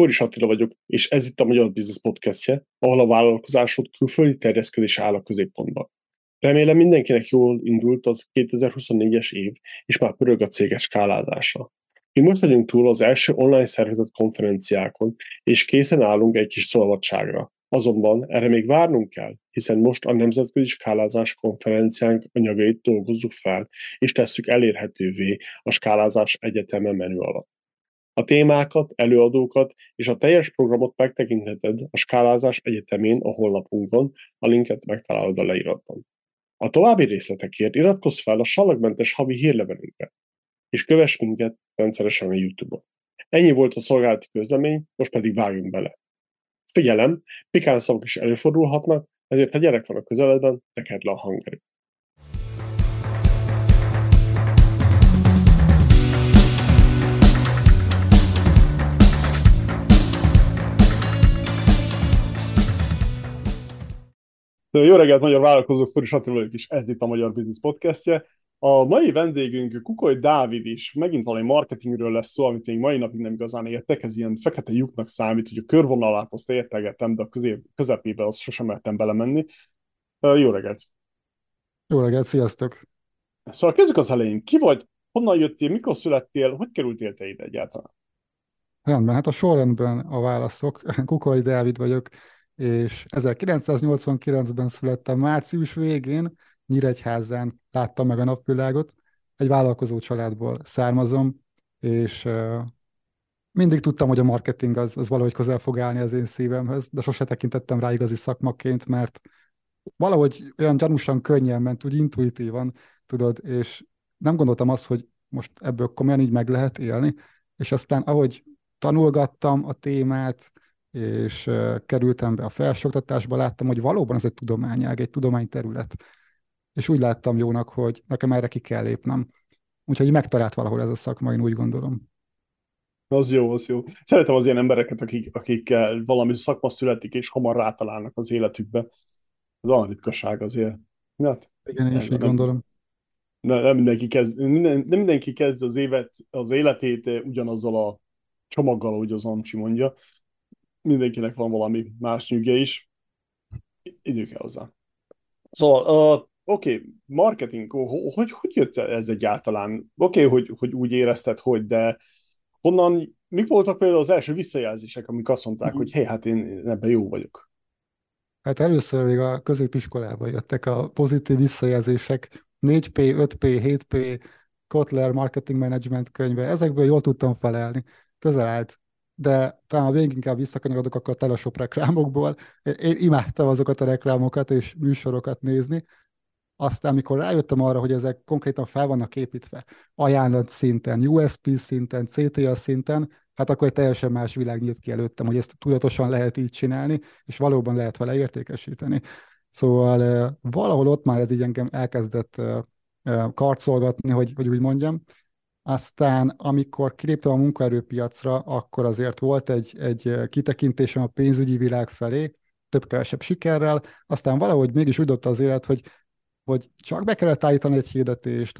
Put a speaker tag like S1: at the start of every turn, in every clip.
S1: Boris Attila vagyok, és ez itt a Magyar Business Podcastje, ahol a vállalkozásod külföldi terjeszkedése áll a középpontban. Remélem mindenkinek jól indult az 2024-es év, és már pörög a céges skálázása. Mi most vagyunk túl az első online szervezett konferenciákon, és készen állunk egy kis szabadságra. Azonban erre még várnunk kell, hiszen most a Nemzetközi Skálázás konferenciánk anyagait dolgozzuk fel, és tesszük elérhetővé a Skálázás Egyeteme menü alatt. A témákat, előadókat és a teljes programot megtekintheted a Skálázás Egyetemén a honlapunkon, a linket megtalálod a leíratban. A további részletekért iratkozz fel a salagmentes havi hírlevelünkre, és kövess minket rendszeresen a YouTube-on. Ennyi volt a szolgálati közlemény, most pedig vágjunk bele. Figyelem, pikán szavak is előfordulhatnak, ezért ha gyerek van a közeledben, tekerd le a hangerőt. Jó reggelt, magyar vállalkozók, Furi vagyok, és ez itt a Magyar Business Podcastje. A mai vendégünk Kukoly Dávid is, megint valami marketingről lesz szó, amit még mai napig nem igazán értek, ez ilyen fekete lyuknak számít, hogy a körvonalát azt értegettem, de a közép, közepébe azt sosem mertem belemenni. Jó reggelt!
S2: Jó reggelt, sziasztok!
S1: Szóval kezdjük az elején. Ki vagy, honnan jöttél, mikor születtél, hogy kerültél te ide egyáltalán?
S2: Rendben, hát a sorrendben a válaszok. Kukoly Dávid vagyok, és 1989-ben születtem március végén, Nyíregyházán láttam meg a napvilágot, egy vállalkozó családból származom, és mindig tudtam, hogy a marketing az, az valahogy közel fog állni az én szívemhez, de sose tekintettem rá igazi szakmaként, mert valahogy olyan gyanúsan könnyen ment, úgy intuitívan, tudod, és nem gondoltam azt, hogy most ebből komolyan így meg lehet élni, és aztán ahogy tanulgattam a témát, és kerültem be a felsőoktatásba, láttam, hogy valóban ez egy tudományág, egy tudományterület. És úgy láttam jónak, hogy nekem erre ki kell lépnem. Úgyhogy megtalált valahol ez a szakma, én úgy gondolom.
S1: Az jó, az jó. Szeretem az ilyen embereket, akik, akik valami szakma születik, és hamar rátalálnak az életükbe. Ez olyan ritkaság azért.
S2: Hát, Igen, én is így gondolom.
S1: Nem, nem, mindenki kezd, minden, nem mindenki kezd az, évet, az életét ugyanazzal a csomaggal, ahogy az Amcsi mondja mindenkinek van valami más nyüge is. Idő kell hozzá. Szóval, uh, oké, okay, marketing, hogy, hogy jött ez egyáltalán? Oké, okay, hogy, hogy úgy érezted, hogy, de honnan, mik voltak például az első visszajelzések, amik azt mondták, hogy hé, hát én ebben jó vagyok?
S2: Hát először még a középiskolában jöttek a pozitív visszajelzések, 4P, 5P, 7P, Kotler Marketing Management könyve, ezekből jól tudtam felelni. Közel állt de talán végig inkább visszakanyarodok, akkor a teleshop reklámokból. Én imádtam azokat a reklámokat és műsorokat nézni. Aztán, amikor rájöttem arra, hogy ezek konkrétan fel vannak építve, ajánlat szinten, USP szinten, CTA szinten, hát akkor egy teljesen más világ nyílt ki előttem, hogy ezt tudatosan lehet így csinálni, és valóban lehet vele értékesíteni. Szóval valahol ott már ez így engem elkezdett karcolgatni, hogy, hogy úgy mondjam, aztán, amikor kiléptem a munkaerőpiacra, akkor azért volt egy, egy kitekintésem a pénzügyi világ felé, több-kevesebb sikerrel, aztán valahogy mégis úgy az élet, hogy, hogy csak be kellett állítani egy hirdetést,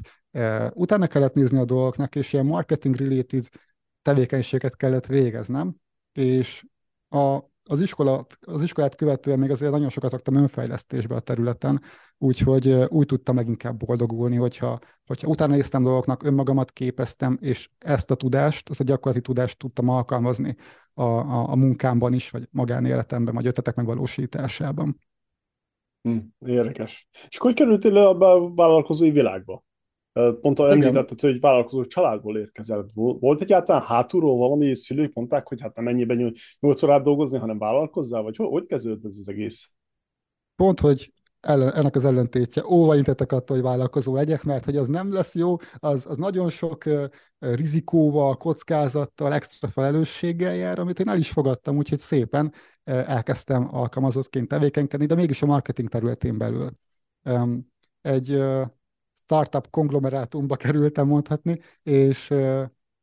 S2: utána kellett nézni a dolgoknak, és ilyen marketing-related tevékenységet kellett végeznem, és a, az, iskola, az iskolát követően még azért nagyon sokat raktam önfejlesztésbe a területen, úgyhogy úgy tudtam leginkább boldogulni, hogyha, hogyha utána néztem dolgoknak, önmagamat képeztem, és ezt a tudást, ezt a gyakorlati tudást tudtam alkalmazni a, a, a munkámban is, vagy magánéletemben, vagy ötletek megvalósításában.
S1: Hm, érdekes. És akkor kerültél le a vállalkozói világba? Pont említetted, hogy vállalkozó családból érkezel. Volt egyáltalán hátulról valami, szülők mondták, hogy hát nem ennyiben 8 órát dolgozni, hanem vállalkozzál, vagy hogy kezdődött ez az egész?
S2: Pont, hogy ellen, ennek az ellentétje. Óva intetek attól, hogy vállalkozó legyek, mert hogy az nem lesz jó, az, az nagyon sok uh, rizikóval, kockázattal, extra felelősséggel jár, amit én el is fogadtam, úgyhogy szépen uh, elkezdtem alkalmazottként tevékenykedni, de mégis a marketing területén belül. Um, egy uh, startup konglomerátumba kerültem mondhatni, és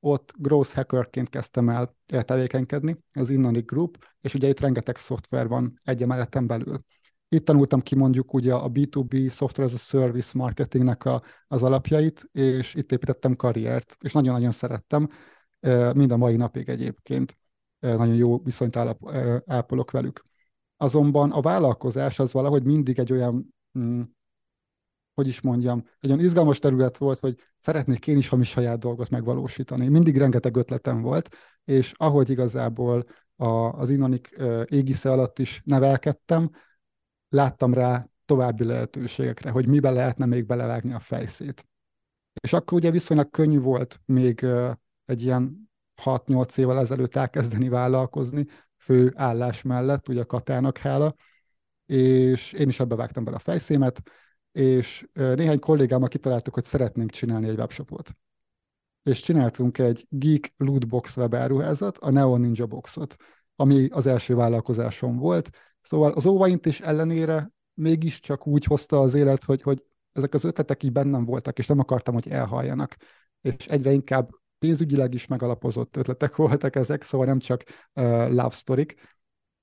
S2: ott growth hackerként kezdtem el tevékenykedni, az Innonic Group, és ugye itt rengeteg szoftver van egy emeletem belül. Itt tanultam ki mondjuk ugye a B2B Software as a Service marketingnek a, az alapjait, és itt építettem karriert, és nagyon-nagyon szerettem, mind a mai napig egyébként. nagyon jó viszonyt állap, ápolok velük. Azonban a vállalkozás az valahogy mindig egy olyan, hm, hogy is mondjam, egy olyan izgalmas terület volt, hogy szeretnék én is valami saját dolgot megvalósítani. Mindig rengeteg ötletem volt, és ahogy igazából a, az Inonik égisze alatt is nevelkedtem, láttam rá további lehetőségekre, hogy miben lehetne még belevágni a fejszét. És akkor ugye viszonylag könnyű volt még egy ilyen 6-8 évvel ezelőtt elkezdeni vállalkozni, fő állás mellett, ugye a Katának hála, és én is ebbe vágtam bele a fejszémet, és néhány kollégámmal kitaláltuk, hogy szeretnénk csinálni egy webshopot. És csináltunk egy Geek Lootbox webáruházat, a Neo Ninja Boxot, ami az első vállalkozásom volt. Szóval az óvaintés ellenére mégiscsak úgy hozta az élet, hogy, hogy ezek az ötletek így bennem voltak, és nem akartam, hogy elhaljanak. És egyre inkább pénzügyileg is megalapozott ötletek voltak ezek, szóval nem csak uh, love story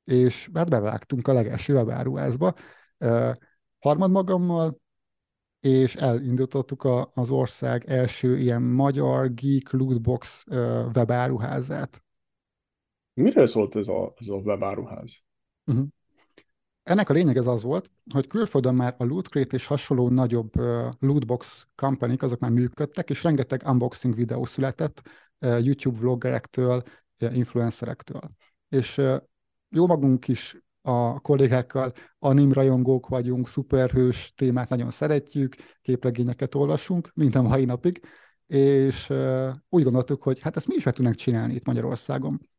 S2: és hát bevágtunk a legelső webáruházba. Uh, harmad magammal, és elindítottuk a, az ország első ilyen magyar geek lootbox uh, webáruházát.
S1: Miről szólt ez a, ez a webáruház? Uh-huh.
S2: Ennek a lényeg ez az volt, hogy külföldön már a Lootcrate és hasonló nagyobb uh, lootbox company azok már működtek, és rengeteg unboxing videó született uh, YouTube vloggerektől, uh, influencerektől. És jó magunk is a kollégákkal anim rajongók vagyunk, szuperhős témát nagyon szeretjük, képregényeket olvasunk, mint a mai napig, és úgy gondoltuk, hogy hát ezt mi is meg tudnánk csinálni itt Magyarországon.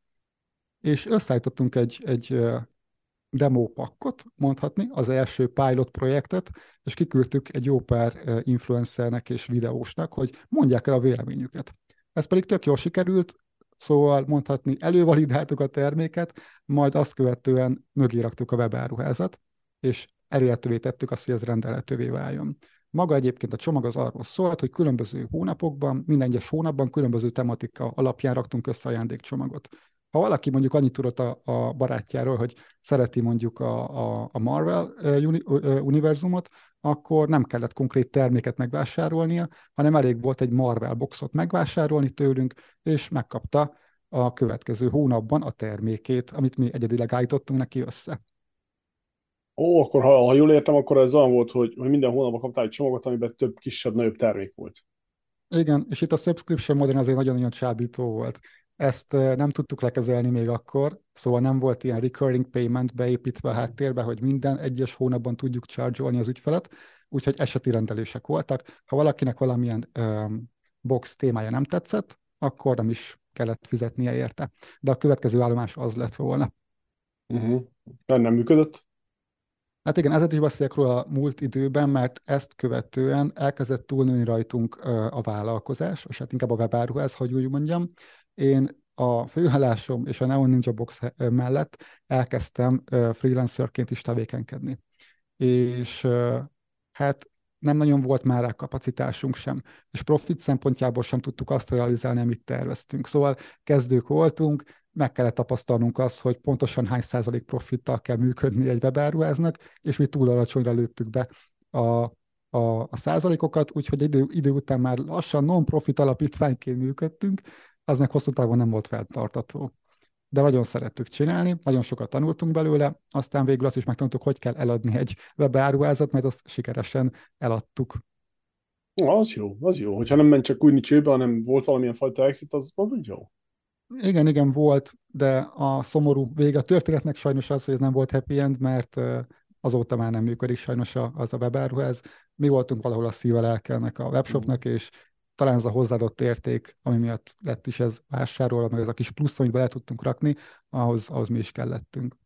S2: És összeállítottunk egy, egy demo pakkot, mondhatni, az első pilot projektet, és kiküldtük egy jó pár influencernek és videósnak, hogy mondják el a véleményüket. Ez pedig tök jól sikerült, szóval mondhatni, elővalidáltuk a terméket, majd azt követően mögé raktuk a webáruházat, és elérhetővé tettük azt, hogy ez rendelhetővé váljon. Maga egyébként a csomag az arról szólt, hogy különböző hónapokban, minden egyes hónapban különböző tematika alapján raktunk össze ajándékcsomagot. Ha valaki mondjuk annyit tudott a, a barátjáról, hogy szereti mondjuk a, a, a Marvel uni, univerzumot, akkor nem kellett konkrét terméket megvásárolnia, hanem elég volt egy Marvel boxot megvásárolni tőlünk, és megkapta a következő hónapban a termékét, amit mi egyedileg állítottunk neki össze.
S1: Ó, akkor ha, ha jól értem, akkor ez olyan volt, hogy, hogy minden hónapban kaptál egy csomagot, amiben több kisebb-nagyobb termék volt.
S2: Igen, és itt a subscription modern azért nagyon-nagyon csábító volt. Ezt nem tudtuk lekezelni még akkor, szóval nem volt ilyen recurring payment beépítve a háttérbe, hogy minden egyes hónapban tudjuk charge az ügyfelet, úgyhogy eseti rendelések voltak. Ha valakinek valamilyen um, box témája nem tetszett, akkor nem is kellett fizetnie érte. De a következő állomás az lett volna.
S1: Uh-huh. Nem működött?
S2: Hát igen, ezért is beszélek róla a múlt időben, mert ezt követően elkezdett túlnőni rajtunk a vállalkozás, és hát inkább a webáruház, hogy úgy mondjam, én a főállásom és a Neon Ninja Box mellett elkezdtem freelancerként is tevékenykedni. És hát nem nagyon volt már rá kapacitásunk sem, és profit szempontjából sem tudtuk azt realizálni, amit terveztünk. Szóval kezdők voltunk, meg kellett tapasztalnunk azt, hogy pontosan hány százalék profittal kell működni egy webáruháznak, és mi túl alacsonyra lőttük be a, a, a százalékokat, úgyhogy idő, idő után már lassan non-profit alapítványként működtünk, az meg hosszú távon nem volt feltartató. De nagyon szerettük csinálni, nagyon sokat tanultunk belőle, aztán végül azt is megtanultuk, hogy kell eladni egy webáruházat, mert azt sikeresen eladtuk.
S1: Az jó, az jó. Hogyha nem ment csak úgy csőbe, hanem volt valamilyen fajta exit, az, az úgy jó.
S2: Igen, igen, volt, de a szomorú vége a történetnek sajnos az, hogy ez nem volt happy end, mert azóta már nem működik sajnos az a webáruház. Mi voltunk valahol a szíve lelkelnek a webshopnak, és talán ez a hozzáadott érték, ami miatt lett is ez vásárolva, meg ez a kis plusz, amit bele tudtunk rakni, ahhoz, ahhoz mi is kellettünk.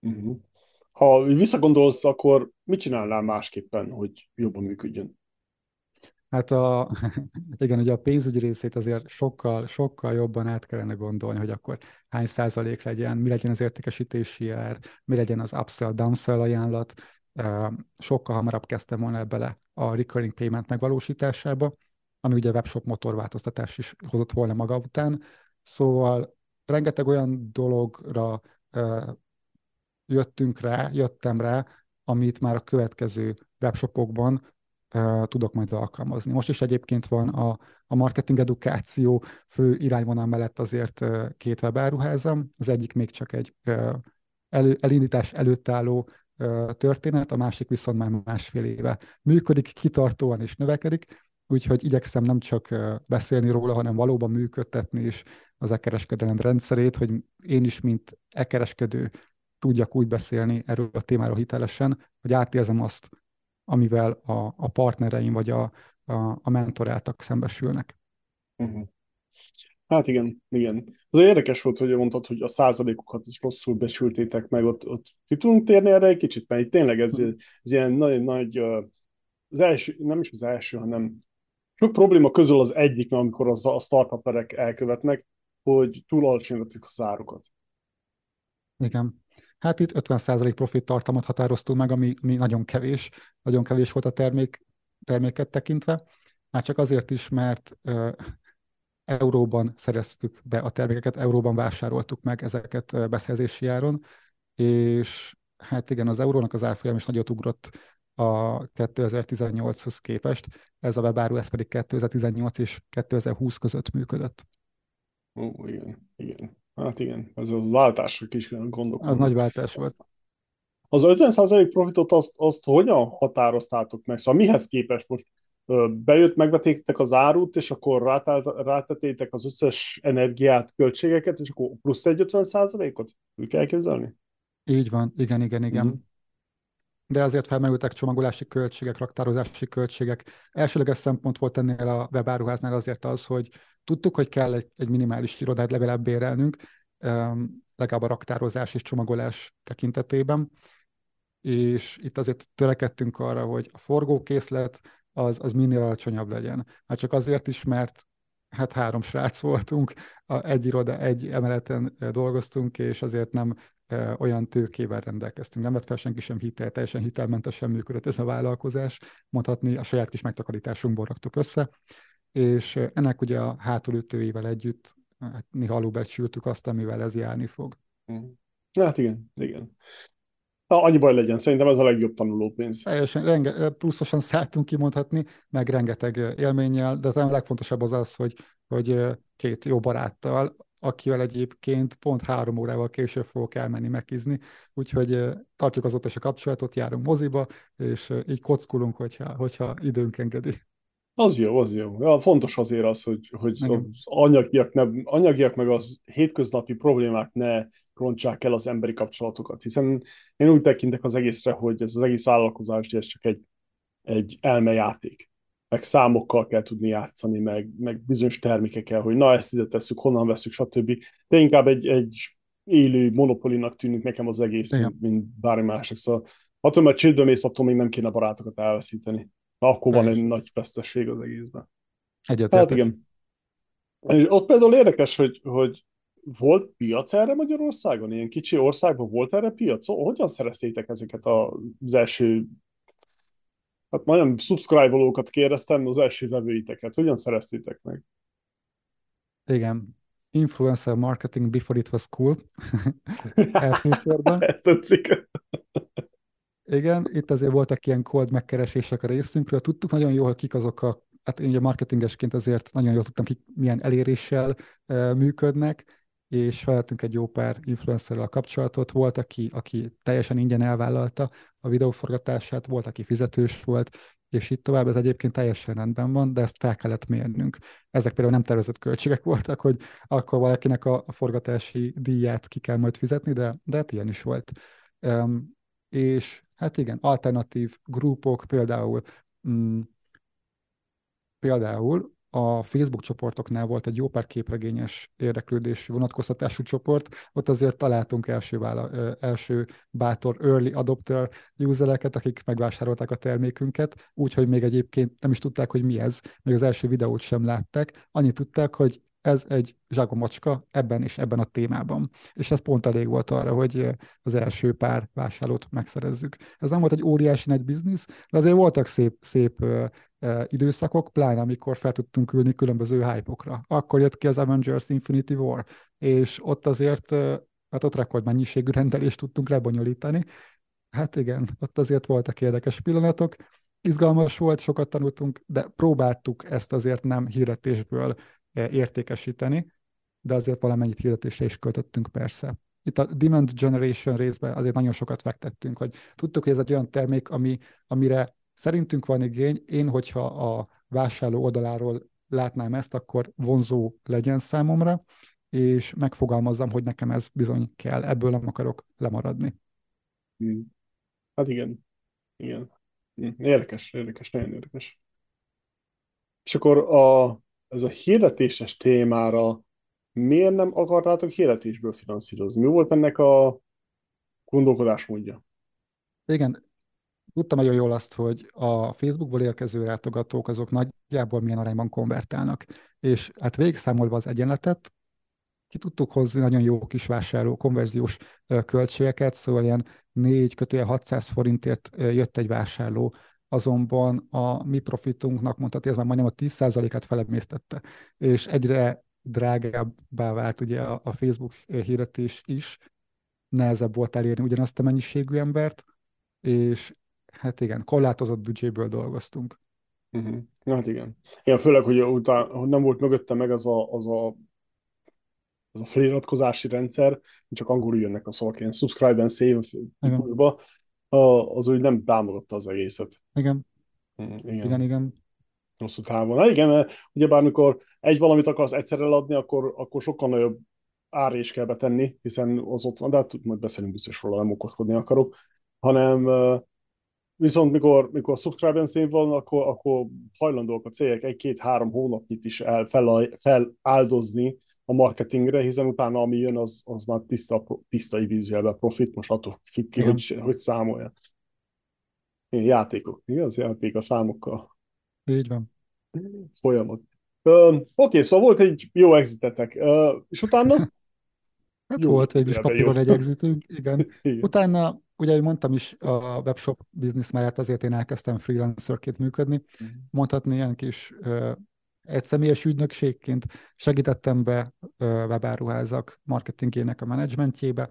S1: Uh-huh. Ha visszagondolsz, akkor mit csinálnál másképpen, hogy jobban működjön?
S2: Hát a, igen, ugye a pénzügyi részét azért sokkal, sokkal jobban át kellene gondolni, hogy akkor hány százalék legyen, mi legyen az értékesítési ár, mi legyen az upsell, downsell ajánlat. Sokkal hamarabb kezdtem volna bele a recurring payment megvalósításába, ami ugye webshop motorváltoztatás is hozott volna maga után. Szóval rengeteg olyan dologra uh, jöttünk rá, jöttem rá, amit már a következő webshopokban tudok majd alkalmazni. Most is egyébként van a, a marketing edukáció fő irányvonal mellett azért két webáruházam, az egyik még csak egy elő, elindítás előtt álló történet, a másik viszont már másfél éve működik, kitartóan és növekedik, úgyhogy igyekszem nem csak beszélni róla, hanem valóban működtetni is az e-kereskedelem rendszerét, hogy én is, mint e-kereskedő tudjak úgy beszélni erről a témáról hitelesen, hogy átérzem azt, amivel a, a partnereim vagy a, a, a mentoráltak szembesülnek.
S1: Uh-huh. Hát igen, igen. Az érdekes volt, hogy mondtad, hogy a százalékokat is rosszul besültétek meg, ott, ott ki tudunk térni erre egy kicsit, mert itt tényleg ez, mhm. ez ilyen nagy, nagy, az első, nem is az első, hanem sok probléma közül az egyik, amikor az, a startuperek elkövetnek, hogy túl alacsonyítatik a zárukat.
S2: Igen. Hát itt 50% profit tartalmat határoztunk meg, ami, ami nagyon kevés, nagyon kevés volt a termék, terméket tekintve. Már csak azért is, mert uh, euróban szereztük be a termékeket, euróban vásároltuk meg ezeket beszerzési áron, és hát igen, az eurónak az árfolyam is nagyot ugrott a 2018-hoz képest, ez a webáru, ez pedig 2018 és 2020 között működött.
S1: Ó, igen, igen. Hát igen, ez a váltásra is gondolkodom.
S2: Az nagy váltás volt.
S1: Az 50% profitot azt, azt hogyan határoztátok meg? Szóval mihez képest most bejött, megvetétek az árut, és akkor rátetétek az összes energiát, költségeket, és akkor plusz egy 50%-ot? Úgy kell elképzelni?
S2: Így van, igen, igen, igen. Mm-hmm. De azért felmerültek csomagolási költségek, raktározási költségek. Elsőleges szempont volt ennél a webáruháznál azért az, hogy tudtuk, hogy kell egy, egy minimális irodát legalább bérelnünk, legalább a raktározás és csomagolás tekintetében, és itt azért törekedtünk arra, hogy a forgókészlet az, az minél alacsonyabb legyen. Hát csak azért is, mert hát három srác voltunk, a, egy iroda, egy emeleten dolgoztunk, és azért nem olyan tőkével rendelkeztünk. Nem vett fel senki sem hitel, teljesen hitelmentesen működött ez a vállalkozás, mondhatni a saját kis megtakarításunkból raktuk össze, és ennek ugye a hátulütőivel együtt hát néha alulbecsültük azt, amivel ez járni fog.
S1: Mm. Hát igen, igen. Na, annyi baj legyen, szerintem ez a legjobb tanulópénz.
S2: Teljesen renge, pluszosan szálltunk kimondhatni, meg rengeteg élménnyel, de az a legfontosabb az az, hogy, hogy két jó baráttal, akivel egyébként pont három órával később fogok elmenni megizni, úgyhogy tartjuk azóta is a kapcsolatot, járunk moziba, és így kockulunk, hogyha, hogyha időnk engedi.
S1: Az jó, az jó. Ja, fontos azért az, hogy, hogy az anyagiak, ne, anyagiak meg az hétköznapi problémák ne rontsák el az emberi kapcsolatokat, hiszen én úgy tekintek az egészre, hogy ez az egész vállalkozás, ez csak egy, egy elmejáték. Meg számokkal kell tudni játszani, meg, meg bizonyos termékekkel, hogy na ezt ide tesszük, honnan veszük, stb. De inkább egy, egy élő monopolinak tűnik nekem az egész, mint, mint bármi másik. Szóval attól, mert csődbe mész, attól még nem kéne barátokat elveszíteni. Na, akkor van egy nagy vesztesség az egészben.
S2: Egyetértek. Hát
S1: igen. És ott például érdekes, hogy, hogy volt piac erre Magyarországon? Ilyen kicsi országban volt erre piac? Hogyan szereztétek ezeket az első hát nagyon subscribe-olókat kérdeztem, az első vevőiteket. Hogyan szereztétek meg?
S2: Igen. Influencer marketing before it was cool. Elsősorban.
S1: Ezt tetszik.
S2: Igen, itt azért voltak ilyen cold megkeresések a részünkről. Tudtuk nagyon jól, hogy kik azok a, hát én ugye marketingesként azért nagyon jól tudtam, kik milyen eléréssel uh, működnek, és felvettünk egy jó pár influencerrel a kapcsolatot. Volt, aki, aki teljesen ingyen elvállalta a videóforgatását, volt, aki fizetős volt, és itt tovább ez egyébként teljesen rendben van, de ezt fel kellett mérnünk. Ezek például nem tervezett költségek voltak, hogy akkor valakinek a, forgatási díját ki kell majd fizetni, de, de hát ilyen is volt. Um, és hát igen, alternatív grupok, például mm, például a Facebook csoportoknál volt egy jó pár képregényes érdeklődésű vonatkoztatású csoport, ott azért találtunk első, vála, első bátor early adopter usereket, akik megvásárolták a termékünket, úgyhogy még egyébként nem is tudták, hogy mi ez, még az első videót sem látták, annyit tudták, hogy ez egy zságomacska ebben és ebben a témában. És ez pont elég volt arra, hogy az első pár vásárlót megszerezzük. Ez nem volt egy óriási nagy biznisz, de azért voltak szép, szép időszakok, pláne amikor fel tudtunk ülni különböző hype-okra. Akkor jött ki az Avengers Infinity War, és ott azért, hát ott rekordmennyiségű rendelést tudtunk lebonyolítani. Hát igen, ott azért voltak érdekes pillanatok, izgalmas volt, sokat tanultunk, de próbáltuk ezt azért nem hirdetésből értékesíteni, de azért valamennyit hirdetésre is költöttünk persze. Itt a demand generation részben azért nagyon sokat fektettünk, hogy tudtuk, hogy ez egy olyan termék, ami, amire szerintünk van igény. Én, hogyha a vásárló oldaláról látnám ezt, akkor vonzó legyen számomra, és megfogalmazzam, hogy nekem ez bizony kell, ebből nem akarok lemaradni.
S1: Hmm. Hát igen, igen. Hmm. Érdekes, érdekes, nagyon érdekes. És akkor a, ez a hirdetéses témára miért nem akartátok hirdetésből finanszírozni? Mi volt ennek a gondolkodásmódja?
S2: Igen, tudtam nagyon jól azt, hogy a Facebookból érkező látogatók azok nagyjából milyen arányban konvertálnak. És hát végigszámolva az egyenletet, ki tudtuk hozni nagyon jó kis vásárló konverziós költségeket, szóval ilyen 4 kötője 600 forintért jött egy vásárló, azonban a mi profitunknak mondhatni, ez már majdnem a 10%-át felemésztette, és egyre drágábbá vált ugye a, a Facebook hirdetés is, nehezebb volt elérni ugyanazt a mennyiségű embert, és hát igen, korlátozott büdzséből dolgoztunk.
S1: Uh-huh. Hát igen. Igen, főleg, hogy utána, hogy nem volt mögötte meg az a, az a, az a feliratkozási rendszer, csak angolul jönnek a szavak, ilyen subscribe and save típusba, az úgy nem támogatta az egészet.
S2: Igen. Uh-huh. Igen, igen. igen
S1: hosszú távon. Na igen, mert ugye bármikor egy valamit akarsz egyszerre adni, akkor, akkor sokkal nagyobb ár is kell betenni, hiszen az ott van, de hát majd beszélünk biztos róla, nem okoskodni akarok, hanem viszont mikor, mikor subscribe szín van, akkor, akkor hajlandóak a cégek egy-két-három hónapnyit is el, fel, feláldozni a marketingre, hiszen utána ami jön, az, az már tiszta, tiszta idézőjelben profit, most attól függ ki, hogy, hogy számolja. Én játékok, igaz? Játék a számokkal.
S2: Így van.
S1: Folyamat. Uh, Oké, okay, szóval volt egy jó exitetek. Uh, és utána?
S2: Hát jó, volt végül is papíron egy exitünk, igen. igen. Utána, ugye, mondtam is, a webshop biznisz mellett azért én elkezdtem freelancerként működni. Mm. Mondhatni ilyen kis egy személyes ügynökségként segítettem be uh, webáruházak marketingének a menedzsmentjébe,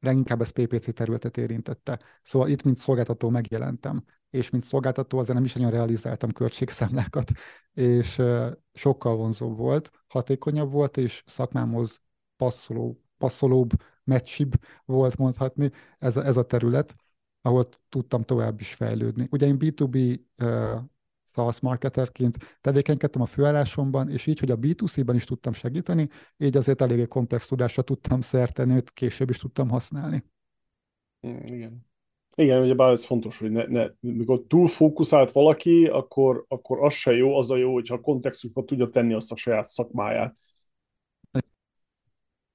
S2: leginkább ez PPC területet érintette. Szóval itt, mint szolgáltató megjelentem és mint szolgáltató azért nem is nagyon realizáltam költségszámlákat, és sokkal vonzóbb volt, hatékonyabb volt, és szakmámhoz passzoló, passzolóbb, mecsibb volt mondhatni ez a, ez a terület, ahol tudtam tovább is fejlődni. Ugye én B2B uh, SaaS marketerként tevékenykedtem a főállásomban, és így, hogy a B2C-ben is tudtam segíteni, így azért eléggé komplex tudásra tudtam szerteni, őt később is tudtam használni.
S1: Igen. Igen, ugye bár ez fontos, hogy ne, ne, mikor túl fókuszált valaki, akkor, akkor az se jó, az a jó, hogyha kontextusban tudja tenni azt a saját szakmáját.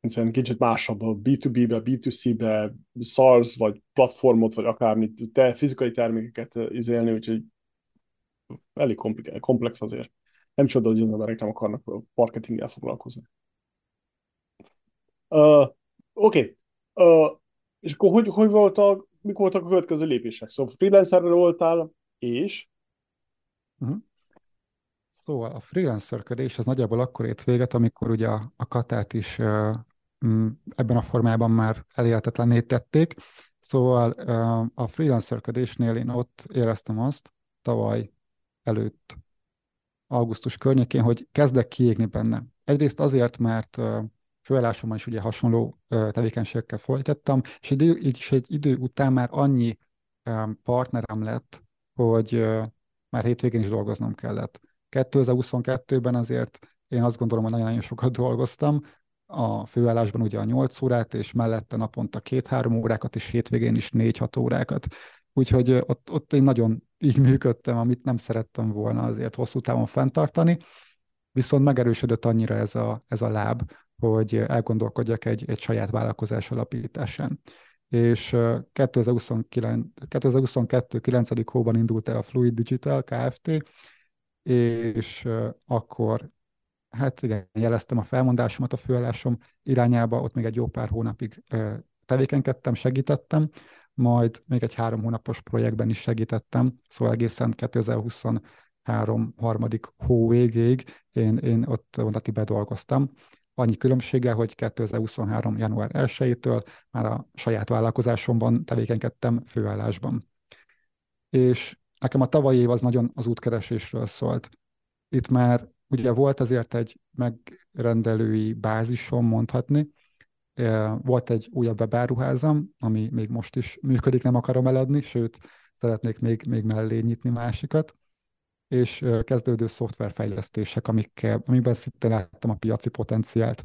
S1: Hiszen kicsit másabb a B2B-be, B2C-be, SARS, vagy platformot, vagy akármit, te fizikai termékeket izélni, úgyhogy elég komplex azért. Nem csoda, hogy az emberek nem akarnak marketinggel foglalkozni. Uh, Oké. Okay. Uh, és akkor hogy, hogy volt a mik voltak a következő lépések? Szóval freelancerre voltál, és?
S2: Uh-huh. Szóval a freelancerkedés az nagyjából akkor ért véget, amikor ugye a, a katát is uh, ebben a formában már elérhetetlenné tették. Szóval uh, a freelancerkedésnél én ott éreztem azt tavaly előtt, augusztus környékén, hogy kezdek kiégni benne. Egyrészt azért, mert főállásomban is ugye hasonló tevékenységekkel folytattam, és egy, és egy idő után már annyi partnerem lett, hogy már hétvégén is dolgoznom kellett. 2022-ben azért én azt gondolom, hogy nagyon-nagyon sokat dolgoztam, a főállásban ugye a 8 órát, és mellette naponta 2-3 órákat, és hétvégén is 4-6 órákat. Úgyhogy ott, ott én nagyon így működtem, amit nem szerettem volna azért hosszú távon fenntartani, viszont megerősödött annyira ez a, ez a láb, hogy elgondolkodjak egy, egy saját vállalkozás alapításán. És 2029, 2022. 9. hóban indult el a Fluid Digital Kft., és akkor hát igen, jeleztem a felmondásomat a főállásom irányába, ott még egy jó pár hónapig tevékenykedtem, segítettem, majd még egy három hónapos projektben is segítettem, szóval egészen 2023 harmadik hó végéig én, én ott vonati bedolgoztam, annyi különbséggel, hogy 2023. január 1-től már a saját vállalkozásomban tevékenykedtem főállásban. És nekem a tavalyi év az nagyon az útkeresésről szólt. Itt már ugye volt azért egy megrendelői bázisom mondhatni, volt egy újabb webáruházam, ami még most is működik, nem akarom eladni, sőt, szeretnék még, még mellé nyitni másikat, és kezdődő szoftverfejlesztések, amikkel, amiben szinte láttam a piaci potenciált.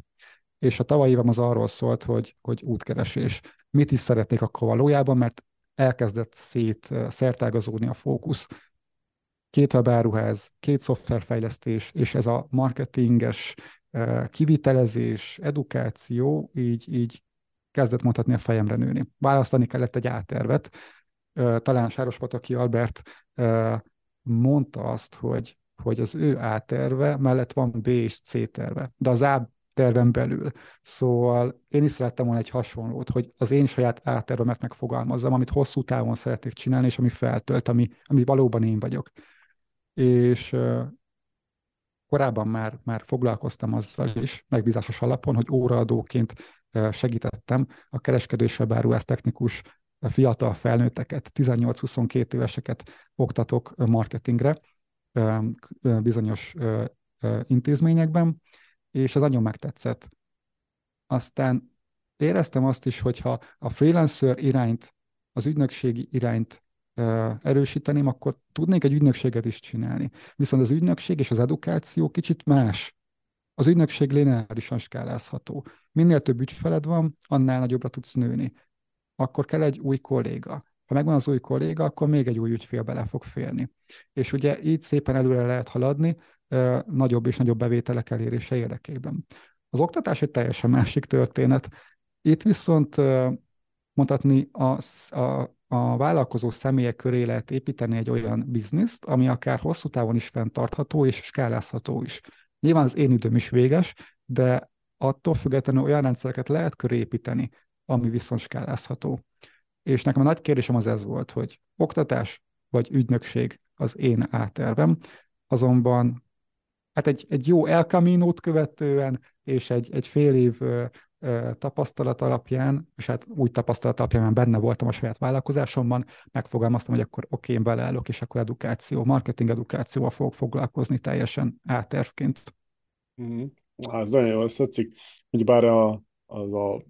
S2: És a tavalyi évam az arról szólt, hogy, hogy útkeresés. Mit is szeretnék akkor valójában, mert elkezdett szét szertágazódni a fókusz. Két webáruház, két szoftverfejlesztés, és ez a marketinges kivitelezés, edukáció így, így kezdett mondhatni a fejemre nőni. Választani kellett egy áttervet. Talán Sárospataki Albert mondta azt, hogy, hogy az ő A mellett van B és C terve, de az A terven belül. Szóval én is szerettem volna egy hasonlót, hogy az én saját A tervemet megfogalmazzam, amit hosszú távon szeretnék csinálni, és ami feltölt, ami, ami valóban én vagyok. És korábban már, már foglalkoztam azzal is, megbízásos alapon, hogy óraadóként segítettem a kereskedő a technikus fiatal felnőtteket, 18-22 éveseket oktatok marketingre bizonyos intézményekben, és ez nagyon megtetszett. Aztán éreztem azt is, hogyha a freelancer irányt, az ügynökségi irányt erősíteném, akkor tudnék egy ügynökséget is csinálni. Viszont az ügynökség és az edukáció kicsit más. Az ügynökség lineárisan skálázható. Minél több ügyfeled van, annál nagyobbra tudsz nőni. Akkor kell egy új kolléga. Ha megvan az új kolléga, akkor még egy új ügyfél bele fog férni. És ugye így szépen előre lehet haladni, nagyobb és nagyobb bevételek elérése érdekében. Az oktatás egy teljesen másik történet. Itt viszont mondhatni a, a, a vállalkozó személyek köré lehet építeni egy olyan bizniszt, ami akár hosszú távon is fenntartható és skálázható is. Nyilván az én időm is véges, de attól függetlenül olyan rendszereket lehet köré építeni, ami viszont skálázható. És nekem a nagy kérdésem az ez volt, hogy oktatás vagy ügynökség az én átervem, azonban hát egy, egy jó El Camino-t követően és egy, egy fél év tapasztalat alapján, és hát új tapasztalat alapján már benne voltam a saját vállalkozásomban, megfogalmaztam, hogy akkor oké, én beleállok, és akkor edukáció, marketing edukációval fogok foglalkozni teljesen átervként.
S1: Mm-hmm. Ez nagyon jól tetszik, hogy bár a, az a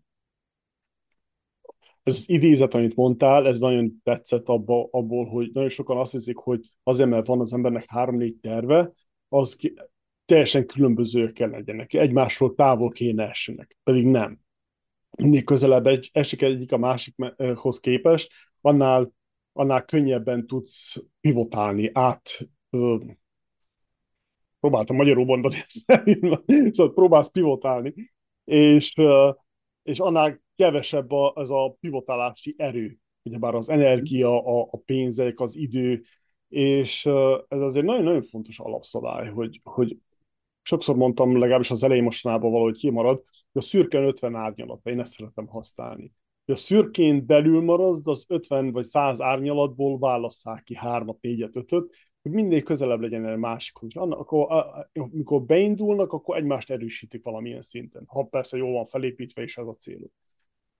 S1: ez az idézet, amit mondtál, ez nagyon tetszett abba, abból, hogy nagyon sokan azt hiszik, hogy azért, mert van az embernek három-négy terve, az ki, teljesen különbözőek kell legyenek, egymásról távol kéne essenek, pedig nem. Mindig közelebb egy, esik egyik a másikhoz képest, annál, annál könnyebben tudsz pivotálni, át ö, próbáltam magyarul mondani, szóval próbálsz pivotálni, és, ö, és annál kevesebb a, az a pivotálási erő, ugyebár az energia, a, a pénzek, az idő, és ez azért nagyon-nagyon fontos alapszabály, hogy, hogy sokszor mondtam, legalábbis az elején mostanában valahogy kimarad, hogy a szürken 50 árnyalat, én ezt szeretem használni. Hogy a szürkén belül maradsz, az 50 vagy 100 árnyalatból válasszák ki hármat, négyet, ötöt, hogy mindig közelebb legyen egy másikhoz. Akkor, amikor beindulnak, akkor egymást erősítik valamilyen szinten. Ha persze jól van felépítve, és ez a céluk.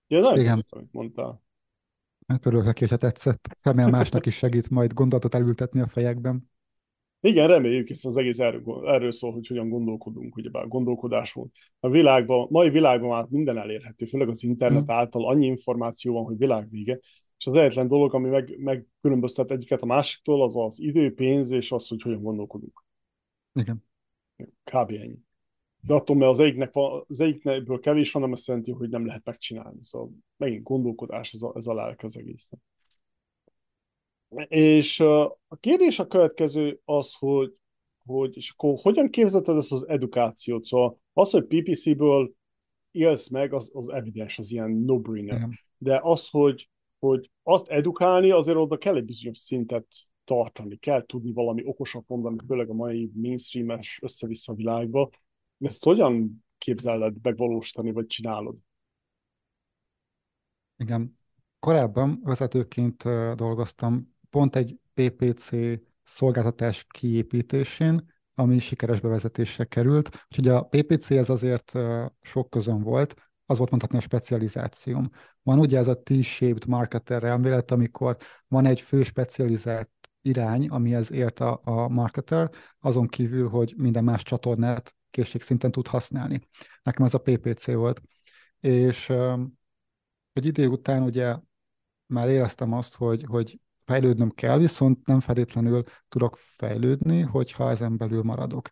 S1: Ja, nagyon Igen. Tetszett, amit mondtál.
S2: Hát örülök neki, hogyha tetszett. Remélem másnak is segít majd gondolatot elültetni a fejekben.
S1: Igen, reméljük, hiszen az egész erről, erről szól, hogy hogyan gondolkodunk, ugye bár gondolkodás volt. A világban, mai világban már minden elérhető, főleg az internet mm. által annyi információ van, hogy világvége, és az egyetlen dolog, ami meg, megkülönböztet egyiket a másiktól, az az idő, pénz, és az, hogy hogyan gondolkodunk.
S2: Igen.
S1: Kb. ennyi. De attól, mert az egyiknek van, az egyikből kevés van, nem azt jelenti, hogy nem lehet megcsinálni. Szóval megint gondolkodás ez a, ez a lelke az egésznek. És a kérdés a következő az, hogy, hogy és akkor hogyan képzelted ezt az edukációt? Szóval az, hogy PPC-ből élsz meg, az, az evidens, az ilyen no-brainer. De az, hogy, hogy azt edukálni, azért oda kell egy bizonyos szintet tartani, kell tudni valami okosat mondani, főleg a mai mainstream-es össze-vissza világba. Ezt hogyan képzeled megvalósítani, vagy csinálod?
S2: Igen. Korábban vezetőként dolgoztam pont egy PPC szolgáltatás kiépítésén, ami sikeres bevezetésre került. Úgyhogy a PPC ez azért sok közön volt, az volt mondhatni a specializációm. Van ugye ez a T-shaped marketer elmélet, amikor van egy fő specializált irány, amihez ért a, a marketer, azon kívül, hogy minden más csatornát készségszinten tud használni. Nekem ez a PPC volt. És egy idő után ugye már éreztem azt, hogy, hogy fejlődnöm kell, viszont nem feltétlenül tudok fejlődni, hogyha ezen belül maradok.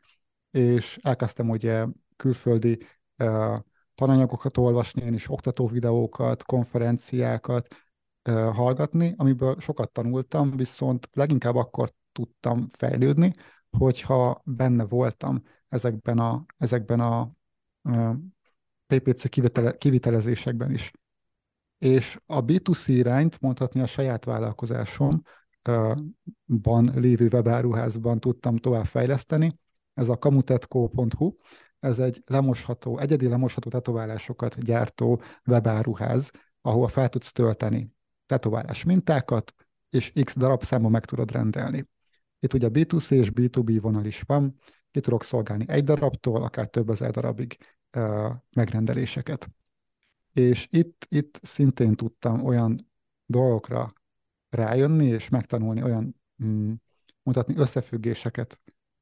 S2: És elkezdtem ugye külföldi uh, tananyagokat olvasni, én is oktató videókat, konferenciákat uh, hallgatni, amiből sokat tanultam, viszont leginkább akkor tudtam fejlődni, hogyha benne voltam ezekben a, ezekben a uh, PPC kivitele, kivitelezésekben is. És a B2C irányt mondhatni a saját vállalkozásomban lévő webáruházban tudtam tovább fejleszteni. Ez a kamutetco.hu, ez egy lemosható, egyedi lemosható tetoválásokat gyártó webáruház, ahol fel tudsz tölteni tetoválás mintákat, és x darab számban meg tudod rendelni. Itt ugye B2C és B2B vonal is van, ki tudok szolgálni egy darabtól, akár több ezer darabig megrendeléseket. És itt, itt szintén tudtam olyan dolgokra rájönni, és megtanulni olyan, mm, mutatni összefüggéseket,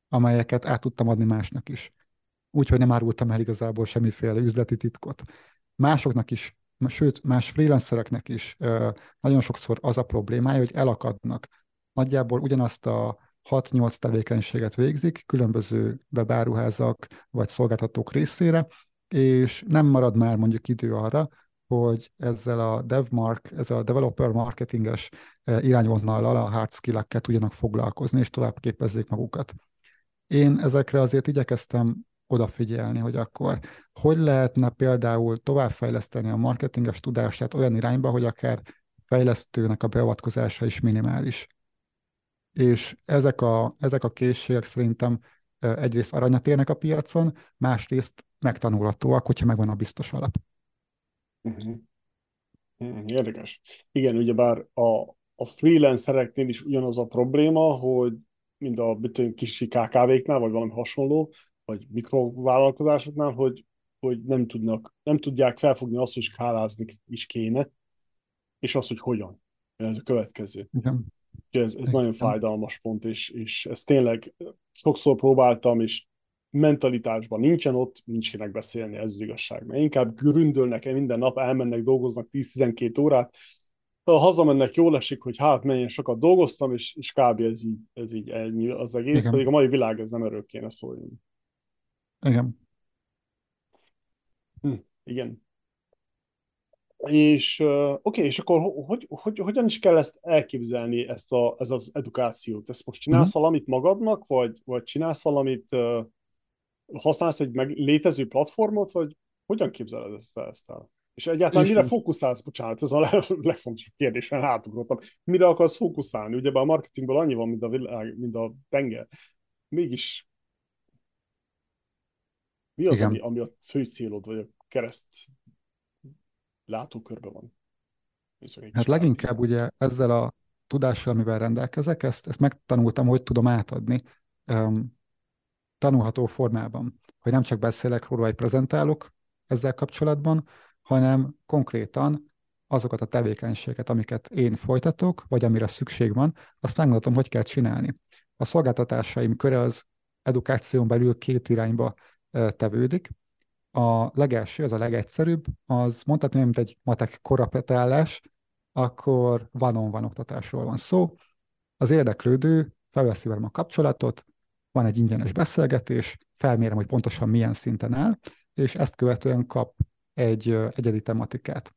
S2: amelyeket át tudtam adni másnak is. Úgyhogy nem árultam el igazából semmiféle üzleti titkot. Másoknak is, sőt, más freelancereknek is nagyon sokszor az a problémája, hogy elakadnak. Nagyjából ugyanazt a 6-8 tevékenységet végzik, különböző webáruházak vagy szolgáltatók részére, és nem marad már mondjuk idő arra, hogy ezzel a DevMark, ezzel a developer marketinges e, irányvonallal a hard skill-ekkel tudjanak foglalkozni, és tovább képezzék magukat. Én ezekre azért igyekeztem odafigyelni, hogy akkor hogy lehetne például továbbfejleszteni a marketinges tudását olyan irányba, hogy akár fejlesztőnek a beavatkozása is minimális. És ezek a, ezek a készségek szerintem egyrészt aranyat érnek a piacon, másrészt megtanulhatóak, hogyha megvan a biztos alap.
S1: Uh-huh. Érdekes. Igen, ugyebár a, a freelancereknél is ugyanaz a probléma, hogy mind a kis KKV-knál, vagy valami hasonló, vagy mikrovállalkozásoknál, hogy, hogy nem, tudnak, nem tudják felfogni azt, hogy skálázni is kéne, és azt, hogy hogyan. Ez a következő. Igen. Ez, ez nagyon fájdalmas pont, és, és ez tényleg sokszor próbáltam, és mentalitásban nincsen ott, nincs kinek beszélni, ez az igazság. Mert inkább gründölnek -e minden nap, elmennek, dolgoznak 10-12 órát, ha hazamennek, jól esik, hogy hát menjen, sokat dolgoztam, és, és kb. ez így, ez így ennyi az egész, Igen. pedig a mai világ ez nem erről kéne szólni.
S2: Igen.
S1: Hm, igen. És oké, okay, és akkor hogy, hogy, hogyan is kell ezt elképzelni, ezt, a, ez az edukációt? Ezt most csinálsz uh-huh. valamit magadnak, vagy, vagy csinálsz valamit uh, használsz egy meg létező platformot, vagy hogyan képzeled ezt, ezt el? És egyáltalán és mire fókuszálsz? Bocsánat, ez a legfontosabb kérdés, mert hátugrottam. Mire akarsz fókuszálni? Ugye a marketingből annyi van, mint a, világ, mint a tenger. Mégis mi az, ami, ami a fő célod, vagy a kereszt látókörbe van?
S2: Hát leginkább ugye ezzel a tudással, amivel rendelkezek, ezt, ezt megtanultam, hogy tudom átadni. Um, tanulható formában, hogy nem csak beszélek róla, vagy prezentálok ezzel kapcsolatban, hanem konkrétan azokat a tevékenységeket, amiket én folytatok, vagy amire szükség van, azt megmutatom, hogy kell csinálni. A szolgáltatásaim köre az edukáción belül két irányba tevődik. A legelső, az a legegyszerűbb, az mondhatni, mint egy matek korapetálás, akkor van-on-van oktatásról van szó. Az érdeklődő felveszi velem a kapcsolatot, van egy ingyenes beszélgetés, felmérem, hogy pontosan milyen szinten áll, és ezt követően kap egy egyedi tematikát.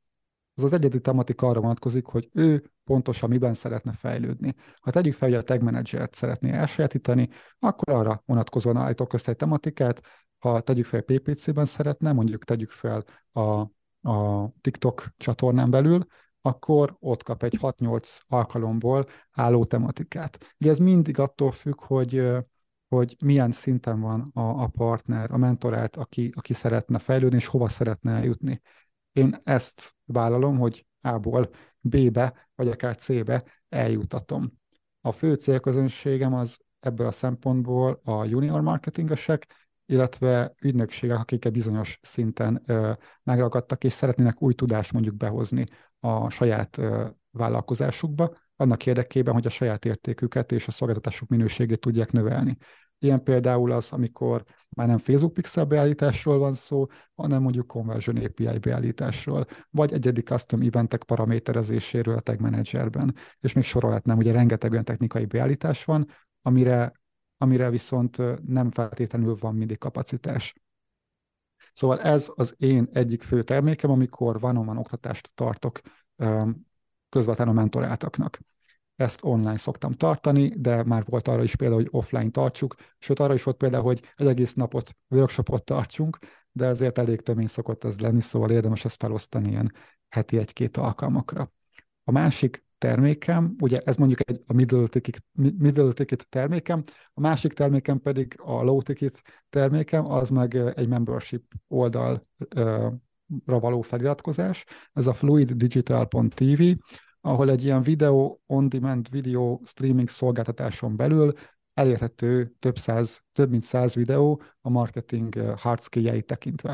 S2: Az az egyedi tematika arra vonatkozik, hogy ő pontosan miben szeretne fejlődni. Ha tegyük fel, hogy a tag manager szeretné elsajátítani, akkor arra vonatkozóan állítok össze egy tematikát, ha tegyük fel PPC-ben szeretne, mondjuk tegyük fel a, a TikTok csatornán belül, akkor ott kap egy 6-8 alkalomból álló tematikát. Ugye ez mindig attól függ, hogy hogy milyen szinten van a, a partner, a mentorát, aki, aki szeretne fejlődni, és hova szeretne eljutni. Én ezt vállalom, hogy A-ból B-be, vagy akár C-be eljutatom. A fő célközönségem az ebből a szempontból a junior marketingesek, illetve ügynökségek, akik bizonyos szinten megragadtak, és szeretnének új tudást mondjuk behozni a saját vállalkozásukba, annak érdekében, hogy a saját értéküket és a szolgáltatások minőségét tudják növelni. Ilyen például az, amikor már nem Facebook pixel beállításról van szó, hanem mondjuk Conversion API beállításról, vagy egyedi custom eventek paraméterezéséről a Tag Managerben. És még sorolhatnám, ugye rengeteg olyan technikai beállítás van, amire, amire viszont nem feltétlenül van mindig kapacitás. Szóval ez az én egyik fő termékem, amikor van on oktatást tartok közvetlenül a mentoráltaknak. Ezt online szoktam tartani, de már volt arra is például, hogy offline tartsuk, sőt arra is volt például, hogy egy egész napot, workshopot tartsunk, de azért elég tömény szokott ez lenni, szóval érdemes ezt felosztani ilyen heti egy-két alkalmakra. A másik termékem, ugye ez mondjuk egy a middle ticket, middle ticket termékem, a másik termékem pedig a low ticket termékem, az meg egy membership oldalra való feliratkozás, ez a fluiddigital.tv, ahol egy ilyen videó, on-demand video streaming szolgáltatáson belül elérhető több, száz, több mint száz videó a marketing hard tekintve.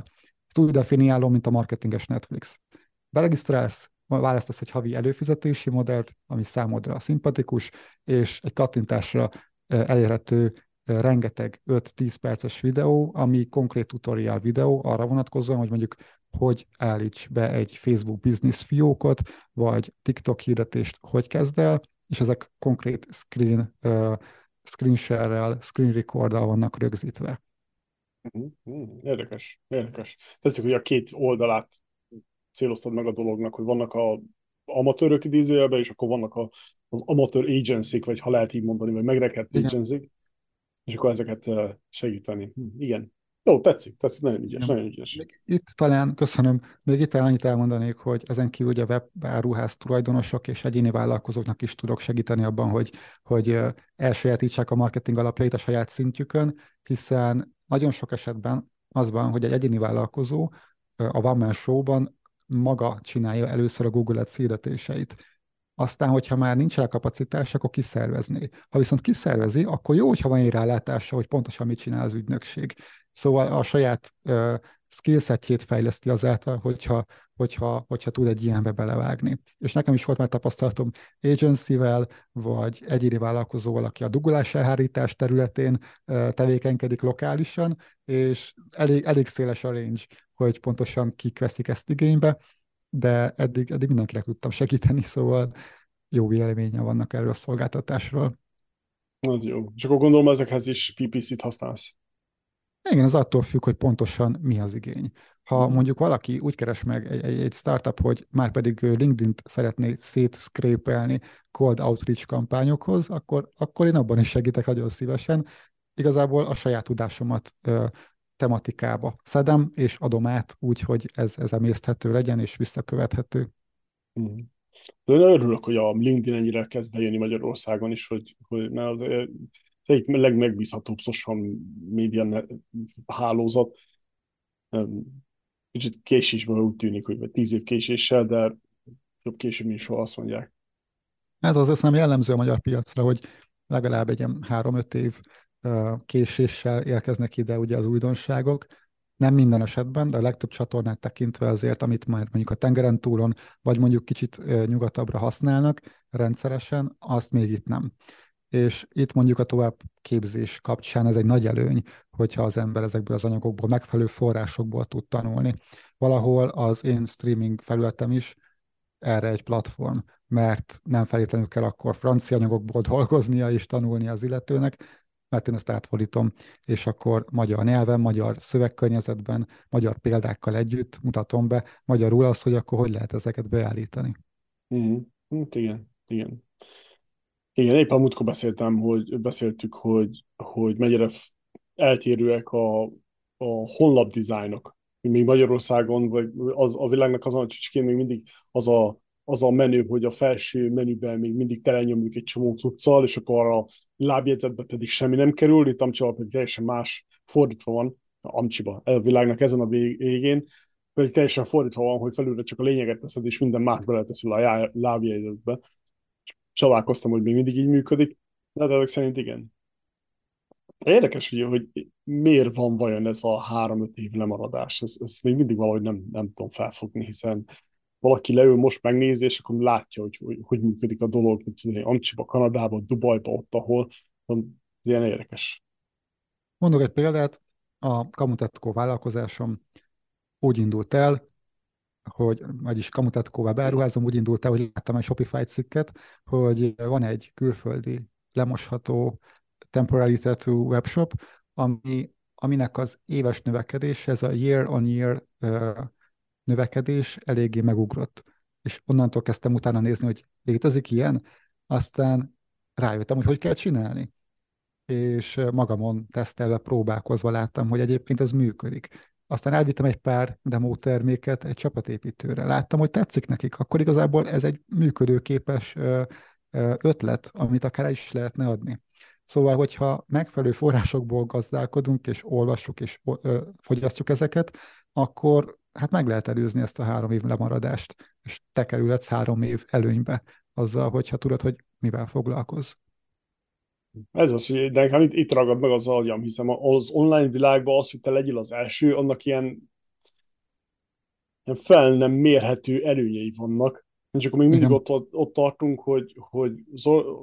S2: Ezt úgy definiálom, mint a marketinges Netflix. Beregisztrálsz, választasz egy havi előfizetési modellt, ami számodra szimpatikus, és egy kattintásra elérhető rengeteg 5-10 perces videó, ami konkrét tutorial videó arra vonatkozóan, hogy mondjuk hogy állíts be egy Facebook business fiókot, vagy TikTok hirdetést hogy kezd el, és ezek konkrét screen, uh, screen share-rel, screen record vannak rögzítve.
S1: Mm-hmm. Érdekes, érdekes. Tetszik, hogy a két oldalát céloztad meg a dolognak, hogy vannak a amatőrök idézőjelben, és akkor vannak a, az amatőr agency vagy ha lehet így mondani, vagy megrekedt agency és akkor ezeket segíteni. Hm, igen, jó, tetszik, tetszik, nagyon ügyes, nagyon ügyes.
S2: Még itt talán, köszönöm, még itt annyit elmondanék, hogy ezen kívül ugye a webáruház tulajdonosok és egyéni vállalkozóknak is tudok segíteni abban, hogy, hogy elsajátítsák a marketing alapjait a saját szintjükön, hiszen nagyon sok esetben az van, hogy egy egyéni vállalkozó a One Man Show-ban maga csinálja először a Google Ads hirdetéseit aztán, hogyha már nincs rá kapacitás, akkor kiszervezné. Ha viszont kiszervezi, akkor jó, hogyha van egy rálátása, hogy pontosan mit csinál az ügynökség. Szóval a saját uh, skillsetjét fejleszti azáltal, hogyha, hogyha, hogyha tud egy ilyenbe belevágni. És nekem is volt már tapasztalatom agency-vel, vagy egyéni vállalkozóval, aki a dugulás elhárítás területén tevékenykedik lokálisan, és elég, elég széles a range, hogy pontosan kik veszik ezt igénybe, de eddig, eddig mindenkinek tudtam segíteni, szóval jó véleménye vannak erről a szolgáltatásról.
S1: Nagyon jó. És akkor gondolom ezekhez is PPC-t használsz.
S2: Igen, az attól függ, hogy pontosan mi az igény. Ha mondjuk valaki úgy keres meg egy, egy, egy startup, hogy már pedig LinkedIn-t szeretné szétszkrépelni cold outreach kampányokhoz, akkor, akkor én abban is segítek nagyon szívesen. Igazából a saját tudásomat ö, tematikába szedem, és adom át úgy, hogy ez, ez emészthető legyen, és visszakövethető.
S1: Mm. De én örülök, hogy a LinkedIn ennyire kezd bejönni Magyarországon is, hogy, hogy mert az, az egyik legmegbízhatóbb social média hálózat. Kicsit késésből úgy tűnik, hogy tíz év késéssel, de jobb később, mint soha azt mondják.
S2: Ez az nem jellemző a magyar piacra, hogy legalább egy három-öt év késéssel érkeznek ide ugye az újdonságok. Nem minden esetben, de a legtöbb csatornát tekintve azért, amit már mondjuk a tengeren túlon, vagy mondjuk kicsit nyugatabbra használnak rendszeresen, azt még itt nem. És itt mondjuk a továbbképzés kapcsán ez egy nagy előny, hogyha az ember ezekből az anyagokból, megfelelő forrásokból tud tanulni. Valahol az én streaming felületem is erre egy platform, mert nem feltétlenül kell akkor francia anyagokból dolgoznia és tanulnia az illetőnek, mert én ezt átfordítom, és akkor magyar nyelven, magyar szövegkörnyezetben, magyar példákkal együtt mutatom be magyarul azt, hogy akkor hogy lehet ezeket beállítani.
S1: Mm, hát igen, igen. Igen, épp a múltkor beszéltem, hogy beszéltük, hogy, hogy mennyire eltérőek a, a honlap dizájnok. Még Magyarországon, vagy az, a világnak azon a csicskén még mindig az a az a menü, hogy a felső menüben még mindig telenyomjuk egy csomó cuccal, és akkor a lábjegyzetbe pedig semmi nem kerül, itt Amcsiba pedig teljesen más, fordítva van, Amcsiba, a világnak ezen a végén, pedig teljesen fordítva van, hogy felülre csak a lényeget teszed, és minden más beleteszel a lábjegyzetbe. Csodálkoztam, hogy még mindig így működik, de ezek szerint igen. Érdekes, ugye, hogy miért van vajon ez a három-öt év lemaradás. Ez, ez még mindig valahogy nem, nem tudom felfogni, hiszen valaki leül most megnézi, és akkor látja, hogy hogy, hogy működik a dolog, mint tudom, Amcsiba, Kanadába, Dubajba, ott, ahol. Ez ilyen érdekes.
S2: Mondok egy példát, a Kamutatko vállalkozásom úgy indult el, hogy, vagyis Kamutatkóvá beruházom, úgy indult el, hogy láttam egy Shopify cikket, hogy van egy külföldi lemosható temporary tattoo webshop, ami, aminek az éves növekedés, ez a year on year növekedés eléggé megugrott. És onnantól kezdtem utána nézni, hogy létezik ilyen, aztán rájöttem, hogy hogy kell csinálni. És magamon tesztelve, próbálkozva láttam, hogy egyébként ez működik. Aztán elvittem egy pár demo terméket egy csapatépítőre. Láttam, hogy tetszik nekik. Akkor igazából ez egy működőképes ötlet, amit akár is lehetne adni. Szóval, hogyha megfelelő forrásokból gazdálkodunk, és olvassuk, és fogyasztjuk ezeket, akkor hát meg lehet előzni ezt a három év lemaradást, és te kerülhetsz három év előnybe azzal, hogyha tudod, hogy mivel foglalkozz.
S1: Ez az, hogy de nekem itt, itt ragad meg az agyam, hiszem az online világban az, hogy te legyél az első, annak ilyen, ilyen fel nem mérhető előnyei vannak. És akkor még mindig ott, ott tartunk, hogy, hogy,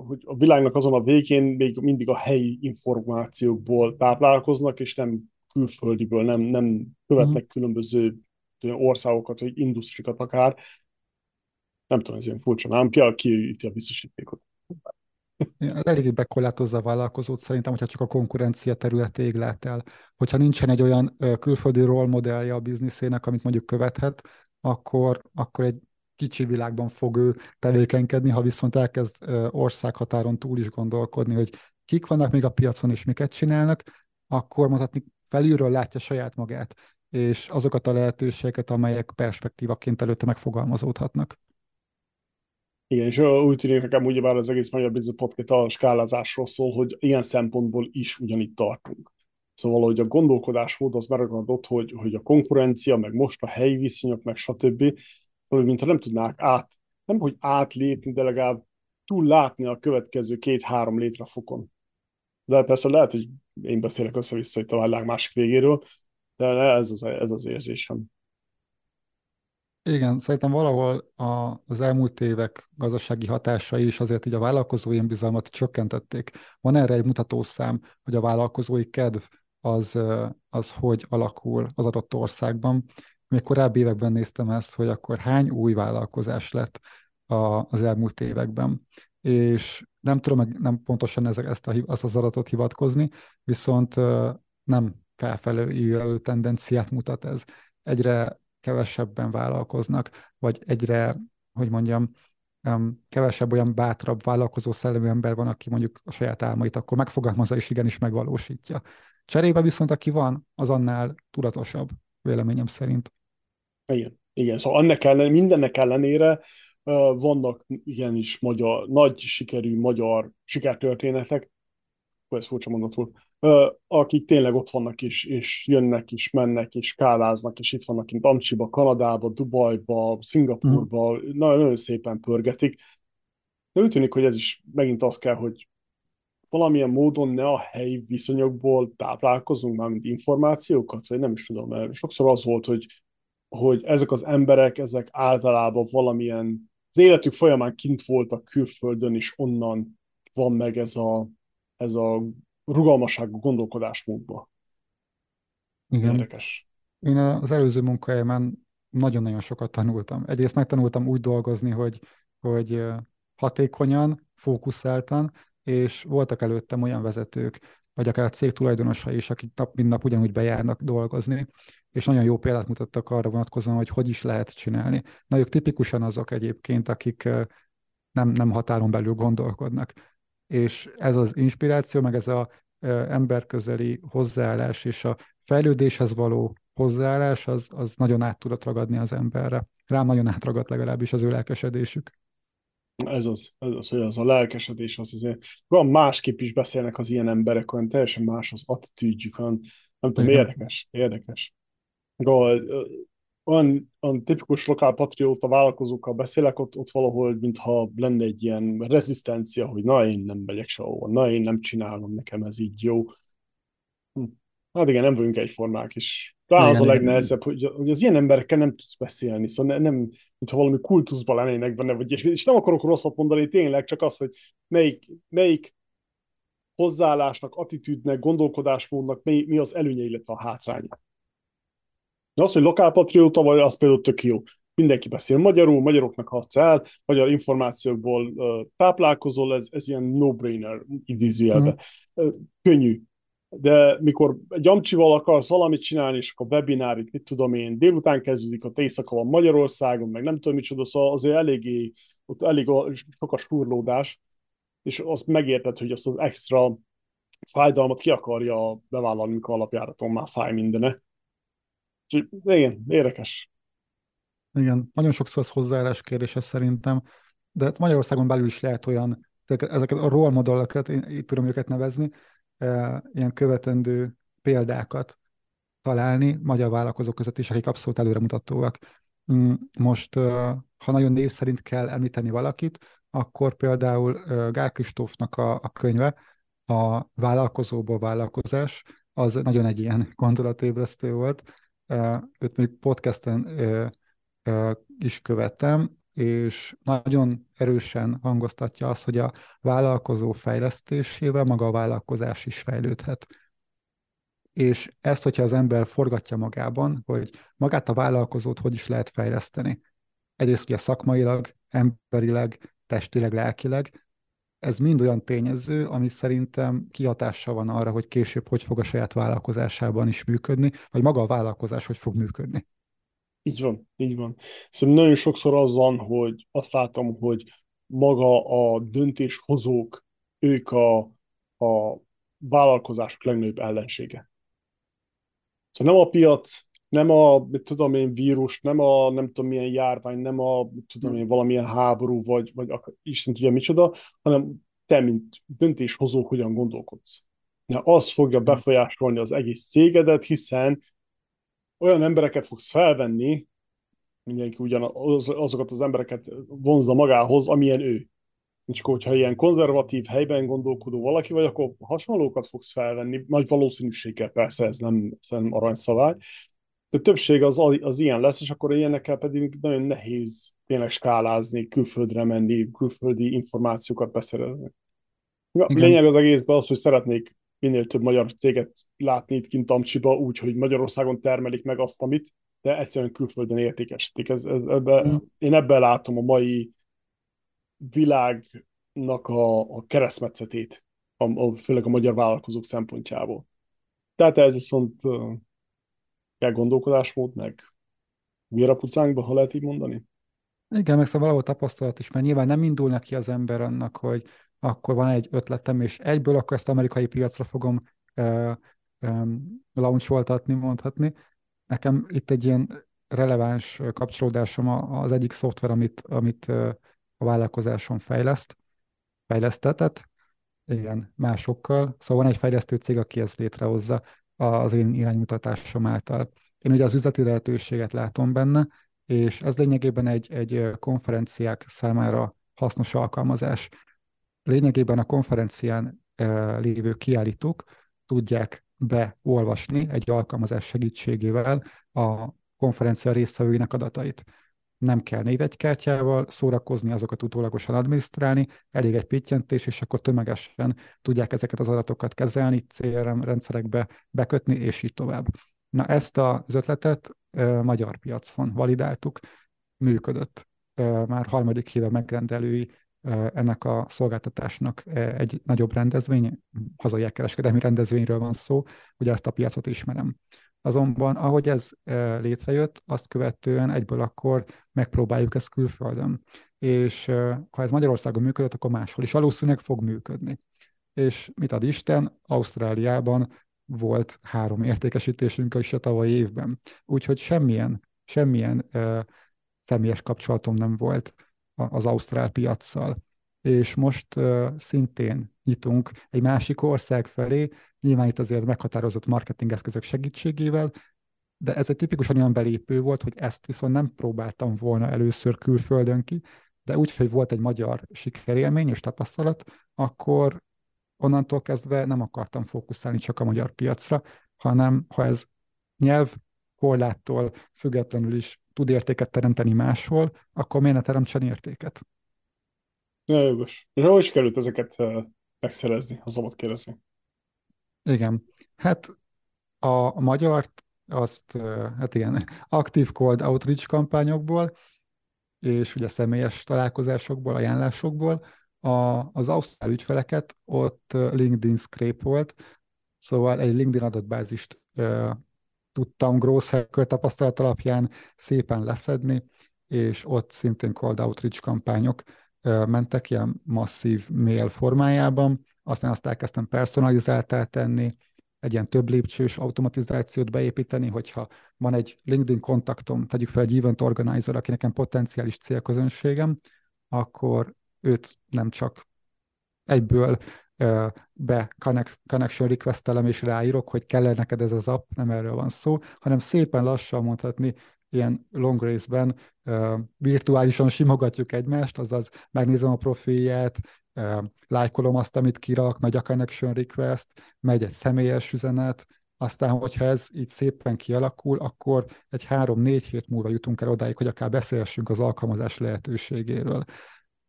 S1: hogy a világnak azon a végén még mindig a helyi információkból táplálkoznak, és nem külföldiből, nem, nem követnek mm. különböző országokat, vagy industrikat akár. Nem tudom, ez ilyen furcsa, nem? Ki ki a biztosítékot?
S2: Ez eléggé bekorlátozza a vállalkozót szerintem, hogyha csak a konkurencia területéig lát el. Hogyha nincsen egy olyan külföldi role modellje a bizniszének, amit mondjuk követhet, akkor, akkor egy kicsi világban fog ő tevékenykedni, ha viszont elkezd országhatáron túl is gondolkodni, hogy kik vannak még a piacon és miket csinálnak, akkor mondhatni felülről látja saját magát, és azokat a lehetőségeket, amelyek perspektívaként előtte megfogalmazódhatnak.
S1: Igen, és úgy tűnik nekem ugyebár az egész Magyar Business Podcast a skálázásról szól, hogy ilyen szempontból is ugyanitt tartunk. Szóval, hogy a gondolkodásmód az megragadott, hogy, hogy a konkurencia, meg most a helyi viszonyok, meg stb hogy mintha nem tudnák át, nem hogy átlépni, de legalább túl látni a következő két-három létrefokon. De persze lehet, hogy én beszélek össze-vissza itt a világ másik végéről, de ez az, ez az érzésem.
S2: Igen, szerintem valahol a, az elmúlt évek gazdasági hatásai is azért így a vállalkozói bizalmat csökkentették. Van erre egy mutatószám, hogy a vállalkozói kedv az, az hogy alakul az adott országban, még korábbi években néztem ezt, hogy akkor hány új vállalkozás lett a, az elmúlt években. És nem tudom meg nem pontosan ezek, ezt a, azt az adatot hivatkozni, viszont nem felfelé tendenciát mutat ez. Egyre kevesebben vállalkoznak, vagy egyre, hogy mondjam, kevesebb olyan bátrabb, vállalkozó szellemű ember van, aki mondjuk a saját álmait akkor megfogalmazza és igenis megvalósítja. Cserébe viszont aki van, az annál tudatosabb, véleményem szerint.
S1: Igen, igen. Szóval annak ellen, mindennek ellenére vannak igenis magyar, nagy sikerű magyar sikertörténetek, ez furcsa mondat volt, akik tényleg ott vannak is, és jönnek is, mennek és káváznak, és itt vannak kint Amcsiba, Kanadába, Dubajba, Szingapurba, mm. nagyon, nagyon szépen pörgetik. De úgy tűnik, hogy ez is megint az kell, hogy valamilyen módon ne a helyi viszonyokból táplálkozunk már, mint információkat, vagy nem is tudom, mert sokszor az volt, hogy hogy ezek az emberek, ezek általában valamilyen, az életük folyamán kint voltak külföldön, és onnan van meg ez a, ez a rugalmasságú gondolkodásmódba.
S2: Igen. Érdekes. Én az előző munkahelyemen nagyon-nagyon sokat tanultam. Egyrészt megtanultam úgy dolgozni, hogy, hogy hatékonyan, fókuszáltan, és voltak előttem olyan vezetők, vagy akár cég tulajdonosai is, akik nap, mint nap ugyanúgy bejárnak dolgozni, és nagyon jó példát mutattak arra vonatkozóan, hogy hogy is lehet csinálni. Na, ők tipikusan azok egyébként, akik nem, nem határon belül gondolkodnak. És ez az inspiráció, meg ez az emberközeli hozzáállás és a fejlődéshez való hozzáállás, az, az nagyon át tudott ragadni az emberre. Rám nagyon átragadt legalábbis az ő lelkesedésük.
S1: Ez az, ez az, hogy az a lelkesedés, az azért, van másképp is beszélnek az ilyen emberek, olyan teljesen más az attitűdjük, olyan, nem tudom, érdekes, érdekes olyan, olyan tipikus lokál patrióta vállalkozókkal beszélek, ott, ott valahol, mintha lenne egy ilyen rezisztencia, hogy na, én nem megyek sehova, na, én nem csinálom, nekem ez így jó. Hm. Hát igen, nem vagyunk egyformák, és talán az a legnehezebb, hogy, hogy az ilyen emberekkel nem tudsz beszélni, szóval ne, nem, mintha valami kultuszban lennének benne, vagy és, és nem akarok rosszat mondani, tényleg csak az, hogy melyik, melyik hozzáállásnak, attitűdnek, gondolkodásmódnak mi, mi az előnye, illetve a hátránya. De az, hogy lokálpatrióta vagy, az például tök jó. Mindenki beszél magyarul, magyaroknak hatsz el, magyar információkból uh, táplálkozol, ez, ez ilyen no-brainer idézőjelbe. Mm. Uh, könnyű. De mikor egy amcsival akarsz valamit csinálni, és akkor webinárit, mit tudom én, délután kezdődik, a éjszaka van Magyarországon, meg nem tudom micsoda, szóval azért eléggé, ott elég sok a surlódás, és azt megérted, hogy azt az extra fájdalmat ki akarja bevállalni, mikor alapjáraton már fáj mindene. Igen, érdekes.
S2: Igen, nagyon sokszor az hozzáállás kérdése szerintem, de hát Magyarországon belül is lehet olyan, ezeket a role modelleket, én így tudom őket nevezni, e, ilyen követendő példákat találni magyar vállalkozók között is, akik abszolút előremutatóak. Mm, most, e, ha nagyon név szerint kell említeni valakit, akkor például Gál Kristófnak a, a könyve, a vállalkozóból vállalkozás, az nagyon egy ilyen gondolatébresztő volt. Őt még podcasten is követtem, és nagyon erősen hangoztatja azt, hogy a vállalkozó fejlesztésével maga a vállalkozás is fejlődhet. És ezt, hogyha az ember forgatja magában, hogy magát a vállalkozót hogy is lehet fejleszteni. Egyrészt ugye szakmailag, emberileg, testileg, lelkileg, ez mind olyan tényező, ami szerintem kihatással van arra, hogy később hogy fog a saját vállalkozásában is működni, vagy maga a vállalkozás hogy fog működni.
S1: Így van, így van. Szerintem nagyon sokszor az van, hogy azt látom, hogy maga a döntéshozók, ők a, a vállalkozások legnagyobb ellensége. Szóval nem a piac, nem a, mit tudom én, vírus, nem a nem tudom milyen járvány, nem a, mit tudom én, valamilyen háború, vagy, vagy akar, Isten tudja micsoda, hanem te, mint döntéshozó, hogyan gondolkodsz. Na, az fogja befolyásolni az egész cégedet, hiszen olyan embereket fogsz felvenni, mindenki ugyan az, azokat az embereket vonzza magához, amilyen ő. És akkor, hogyha ilyen konzervatív helyben gondolkodó valaki vagy, akkor hasonlókat fogsz felvenni, nagy valószínűséggel persze ez nem, ez nem aranyszabály, de többség az, az ilyen lesz, és akkor ilyenekkel pedig nagyon nehéz tényleg skálázni, külföldre menni, külföldi információkat beszerezni. Ja, lényeg az egészben az, hogy szeretnék minél több magyar céget látni itt kint Amcsiba, úgy, hogy Magyarországon termelik meg azt, amit, de egyszerűen külföldön értékesítik. Ez, ez, ebbe, mm. Én ebben látom a mai világnak a, a keresztmetszetét, a, a, főleg a magyar vállalkozók szempontjából. Tehát ez viszont kell gondolkodásmód, meg vérapucánkba, ha lehet így mondani?
S2: Igen, meg szóval valahol tapasztalat is, mert nyilván nem indul neki az ember annak, hogy akkor van egy ötletem, és egyből akkor ezt amerikai piacra fogom launcholtatni, mondhatni. Nekem itt egy ilyen releváns kapcsolódásom az egyik szoftver, amit, amit a vállalkozáson fejleszt, fejlesztetett, igen, másokkal. Szóval van egy fejlesztő cég, aki ezt létrehozza, az én iránymutatásom által. Én ugye az üzleti lehetőséget látom benne, és ez lényegében egy, egy konferenciák számára hasznos alkalmazás. Lényegében a konferencián lévő kiállítók tudják beolvasni egy alkalmazás segítségével a konferencia résztvevőinek adatait nem kell névegykártyával szórakozni, azokat utólagosan adminisztrálni, elég egy pittyentés, és akkor tömegesen tudják ezeket az adatokat kezelni, CRM rendszerekbe bekötni, és így tovább. Na ezt az ötletet e, magyar piacon validáltuk, működött. E, már harmadik éve megrendelői e, ennek a szolgáltatásnak egy nagyobb rendezvény, hazai kereskedelmi rendezvényről van szó, hogy ezt a piacot ismerem. Azonban, ahogy ez e, létrejött, azt követően egyből akkor megpróbáljuk ezt külföldön. És e, ha ez Magyarországon működött, akkor máshol is valószínűleg fog működni. És mit ad Isten, Ausztráliában volt három értékesítésünk is a tavalyi évben. Úgyhogy semmilyen, semmilyen e, személyes kapcsolatom nem volt az ausztrál piaccal. És most szintén nyitunk egy másik ország felé, nyilván itt azért meghatározott marketingeszközök segítségével, de ez egy tipikusan olyan belépő volt, hogy ezt viszont nem próbáltam volna először külföldön ki, de úgy, hogy volt egy magyar sikerélmény és tapasztalat, akkor onnantól kezdve nem akartam fókuszálni csak a magyar piacra, hanem ha ez nyelv korláttól függetlenül is tud értéket teremteni máshol, akkor miért ne teremtsen értéket?
S1: Ja, jogos. És ahogy került ezeket megszerezni, ha szabad kérdezni?
S2: Igen. Hát a, magyart azt, hát igen, aktív cold outreach kampányokból, és ugye személyes találkozásokból, ajánlásokból, a, az ausztrál ügyfeleket ott LinkedIn scrape volt, szóval egy LinkedIn adatbázist e, tudtam Gross Hacker tapasztalat alapján szépen leszedni, és ott szintén cold outreach kampányok mentek ilyen masszív mail formájában, aztán azt elkezdtem personalizáltá tenni, egy ilyen több lépcsős automatizációt beépíteni, hogyha van egy LinkedIn kontaktom, tegyük fel egy event organizer, aki nekem potenciális célközönségem, akkor őt nem csak egyből uh, be connection requestelem és ráírok, hogy kell neked ez az app, nem erről van szó, hanem szépen lassan mondhatni, ilyen long race-ben virtuálisan simogatjuk egymást, azaz megnézem a profilját, lájkolom azt, amit kirak, megy a connection request, megy egy személyes üzenet, aztán, hogyha ez így szépen kialakul, akkor egy három-négy hét múlva jutunk el odáig, hogy akár beszélhessünk az alkalmazás lehetőségéről.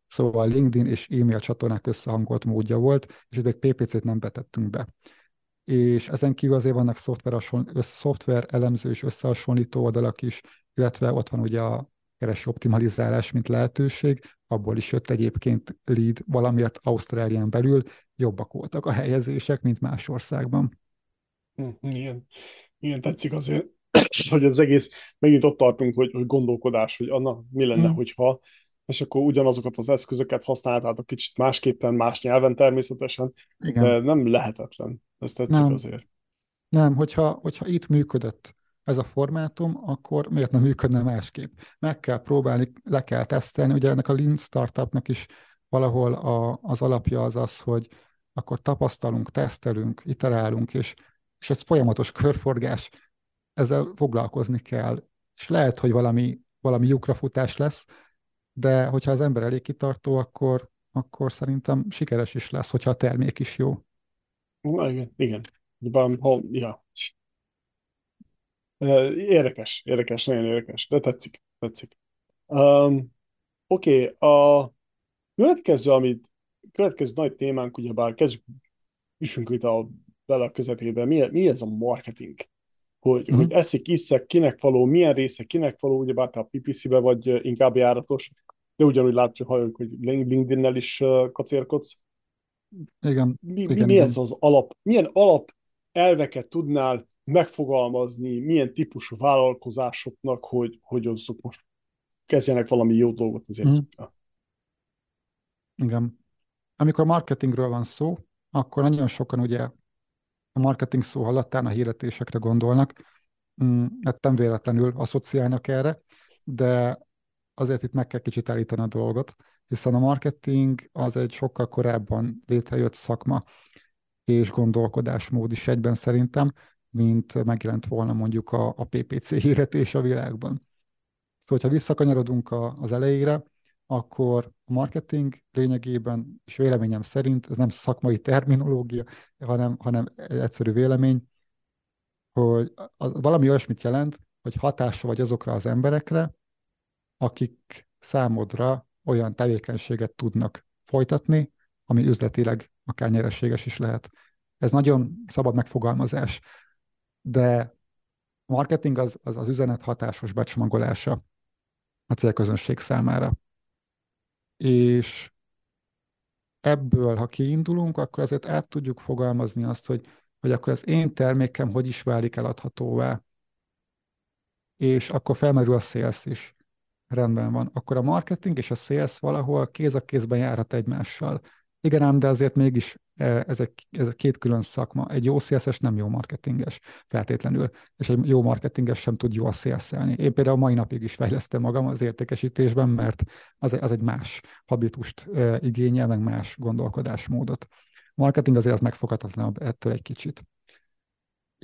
S2: Szóval LinkedIn és e-mail csatornák összehangolt módja volt, és még PPC-t nem betettünk be. És ezen kívül azért vannak szoftver, szoftver elemző és összehasonlító oldalak is, illetve ott van ugye a kereső optimalizálás, mint lehetőség, abból is jött egyébként lead valamiért Ausztrálián belül, jobbak voltak a helyezések, mint más országban.
S1: Hm, igen, igen tetszik azért, hogy az egész, megint ott tartunk, hogy, hogy gondolkodás, hogy anna mi lenne, hmm. hogyha, és akkor ugyanazokat az eszközöket használtátok kicsit másképpen, más nyelven természetesen, Igen. de nem lehetetlen. Ez tetszik nem. azért.
S2: Nem, hogyha, hogyha itt működött ez a formátum, akkor miért nem működne másképp? Meg kell próbálni, le kell tesztelni. Ugye ennek a Lean Startupnak is valahol a, az alapja az az, hogy akkor tapasztalunk, tesztelünk, iterálunk, és, és ez folyamatos körforgás, ezzel foglalkozni kell. És lehet, hogy valami, valami lyukrafutás lesz, de hogyha az ember elég kitartó, akkor, akkor szerintem sikeres is lesz, hogyha a termék is jó.
S1: Igen, igen. ja. Érdekes, érdekes, nagyon érdekes, de tetszik, tetszik. Um, Oké, okay, a következő, amit, következő nagy témánk, ugyebár kezdjük, üssünk itt a, bele a közepébe, mi, mi ez a marketing? Hogy, mm. hogy eszik, iszek, kinek való, milyen része kinek való, ugyebár te a PPC-be vagy inkább járatos, de ugyanúgy látjuk, halljuk, hogy LinkedIn-nel is kacérkodsz.
S2: Igen.
S1: Mi,
S2: igen,
S1: mi, mi
S2: igen.
S1: ez az alap, milyen alap elveket tudnál megfogalmazni, milyen típusú vállalkozásoknak, hogy, hogy azok most kezdjenek valami jó dolgot azért. Mm.
S2: Igen. Amikor marketingről van szó, akkor nagyon sokan ugye a marketing szó hallatán a hirdetésekre gondolnak, mm, hát nem véletlenül asszociálnak erre, de azért itt meg kell kicsit állítani a dolgot, hiszen a marketing az egy sokkal korábban létrejött szakma és gondolkodásmód is egyben szerintem, mint megjelent volna mondjuk a, a PPC hirdetés a világban. Szóval, hogyha visszakanyarodunk a, az elejére, akkor a marketing lényegében, és véleményem szerint, ez nem szakmai terminológia, hanem, hanem egyszerű vélemény, hogy az, valami olyasmit jelent, hogy hatása vagy azokra az emberekre, akik számodra olyan tevékenységet tudnak folytatni, ami üzletileg akár nyereséges is lehet. Ez nagyon szabad megfogalmazás de a marketing az, az, az üzenet hatásos becsomagolása a célközönség számára. És ebből, ha kiindulunk, akkor azért át tudjuk fogalmazni azt, hogy, hogy akkor az én termékem hogy is válik eladhatóvá. És akkor felmerül a sales is. Rendben van. Akkor a marketing és a sales valahol kéz a kézben járhat egymással. Igen ám, de azért mégis e, ez egy, ez egy két külön szakma. Egy jó CSS nem jó marketinges feltétlenül, és egy jó marketinges sem tud jól szélszelni. Én például mai napig is fejlesztem magam az értékesítésben, mert az, az egy más habitust e, igényel, meg más gondolkodásmódot. A marketing azért az megfoghatatlan ettől egy kicsit.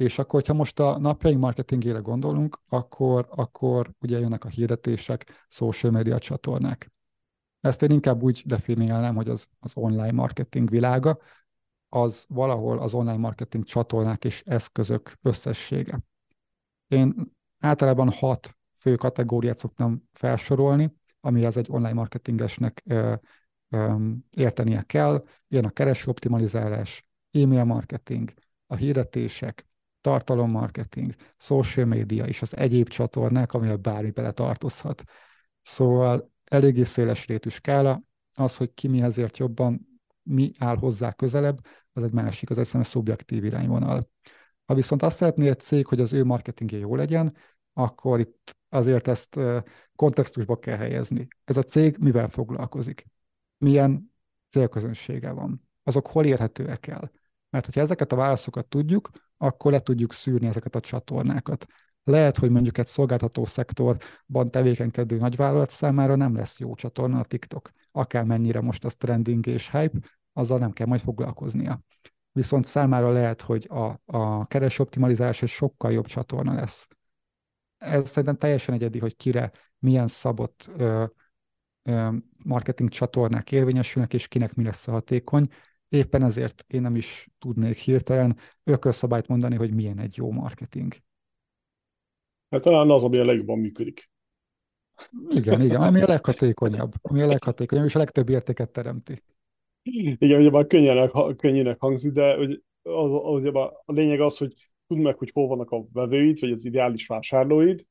S2: És akkor, ha most a napjaink marketingére gondolunk, akkor, akkor ugye jönnek a hirdetések, social media csatornák ezt én inkább úgy definiálnám, hogy az, az online marketing világa, az valahol az online marketing csatornák és eszközök összessége. Én általában hat fő kategóriát szoktam felsorolni, amihez egy online marketingesnek ö, ö, értenie kell. Ilyen a kereső optimalizálás, e-mail marketing, a hirdetések, tartalommarketing, social media és az egyéb csatornák, amivel bármi bele tartozhat. Szóval eléggé széles rétű skála, az, hogy ki mihez ért jobban, mi áll hozzá közelebb, az egy másik, az egyszerűen szubjektív irányvonal. Ha viszont azt szeretné egy cég, hogy az ő marketingje jó legyen, akkor itt azért ezt kontextusba kell helyezni. Ez a cég mivel foglalkozik? Milyen célközönsége van? Azok hol érhetőek el? Mert hogyha ezeket a válaszokat tudjuk, akkor le tudjuk szűrni ezeket a csatornákat. Lehet, hogy mondjuk egy szolgáltató szektorban tevékenykedő nagyvállalat számára nem lesz jó csatorna a TikTok. Akármennyire most az trending és hype, azzal nem kell majd foglalkoznia. Viszont számára lehet, hogy a, a keresőoptimalizálás egy sokkal jobb csatorna lesz. Ez szerintem teljesen egyedi, hogy kire milyen szabott ö, ö, marketing csatornák érvényesülnek, és kinek mi lesz a hatékony. Éppen ezért én nem is tudnék hirtelen ökölszabályt mondani, hogy milyen egy jó marketing.
S1: Hát talán az, ami a legjobban működik.
S2: Igen, igen, ami a leghatékonyabb, ami a leghatékonyabb, és a legtöbb értéket teremti.
S1: Igen, ugye már könnyenek, könnyének hangzik, de hogy az, az, az, a lényeg az, hogy tudd meg, hogy hol vannak a vevőid, vagy az ideális vásárlóid,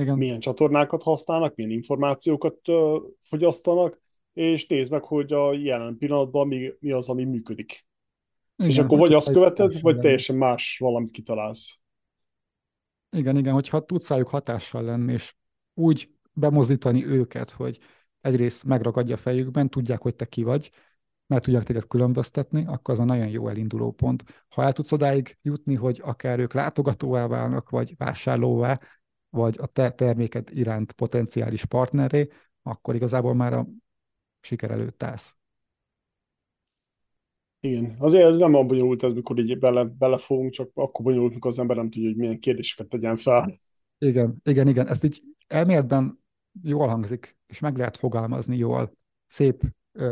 S1: Igen. milyen csatornákat használnak, milyen információkat uh, fogyasztanak, és nézd meg, hogy a jelen pillanatban mi, mi az, ami működik. Igen, és akkor vagy azt követed, vagy teljesen más valamit kitalálsz.
S2: Igen, igen, hogyha tudsz rájuk hatással lenni, és úgy bemozdítani őket, hogy egyrészt megragadja a fejükben, tudják, hogy te ki vagy, mert tudják téged különböztetni, akkor az a nagyon jó elinduló pont. Ha el tudsz odáig jutni, hogy akár ők látogatóvá válnak, vagy vásárlóvá, vagy a te terméked iránt potenciális partneré, akkor igazából már a siker előtt állsz.
S1: Igen, azért nem olyan bonyolult ez, mikor így bele, belefogunk, csak akkor bonyolult, mikor az ember nem tudja, hogy milyen kérdéseket tegyen fel.
S2: Igen, igen, igen. Ezt így elméletben jól hangzik, és meg lehet fogalmazni jól, szép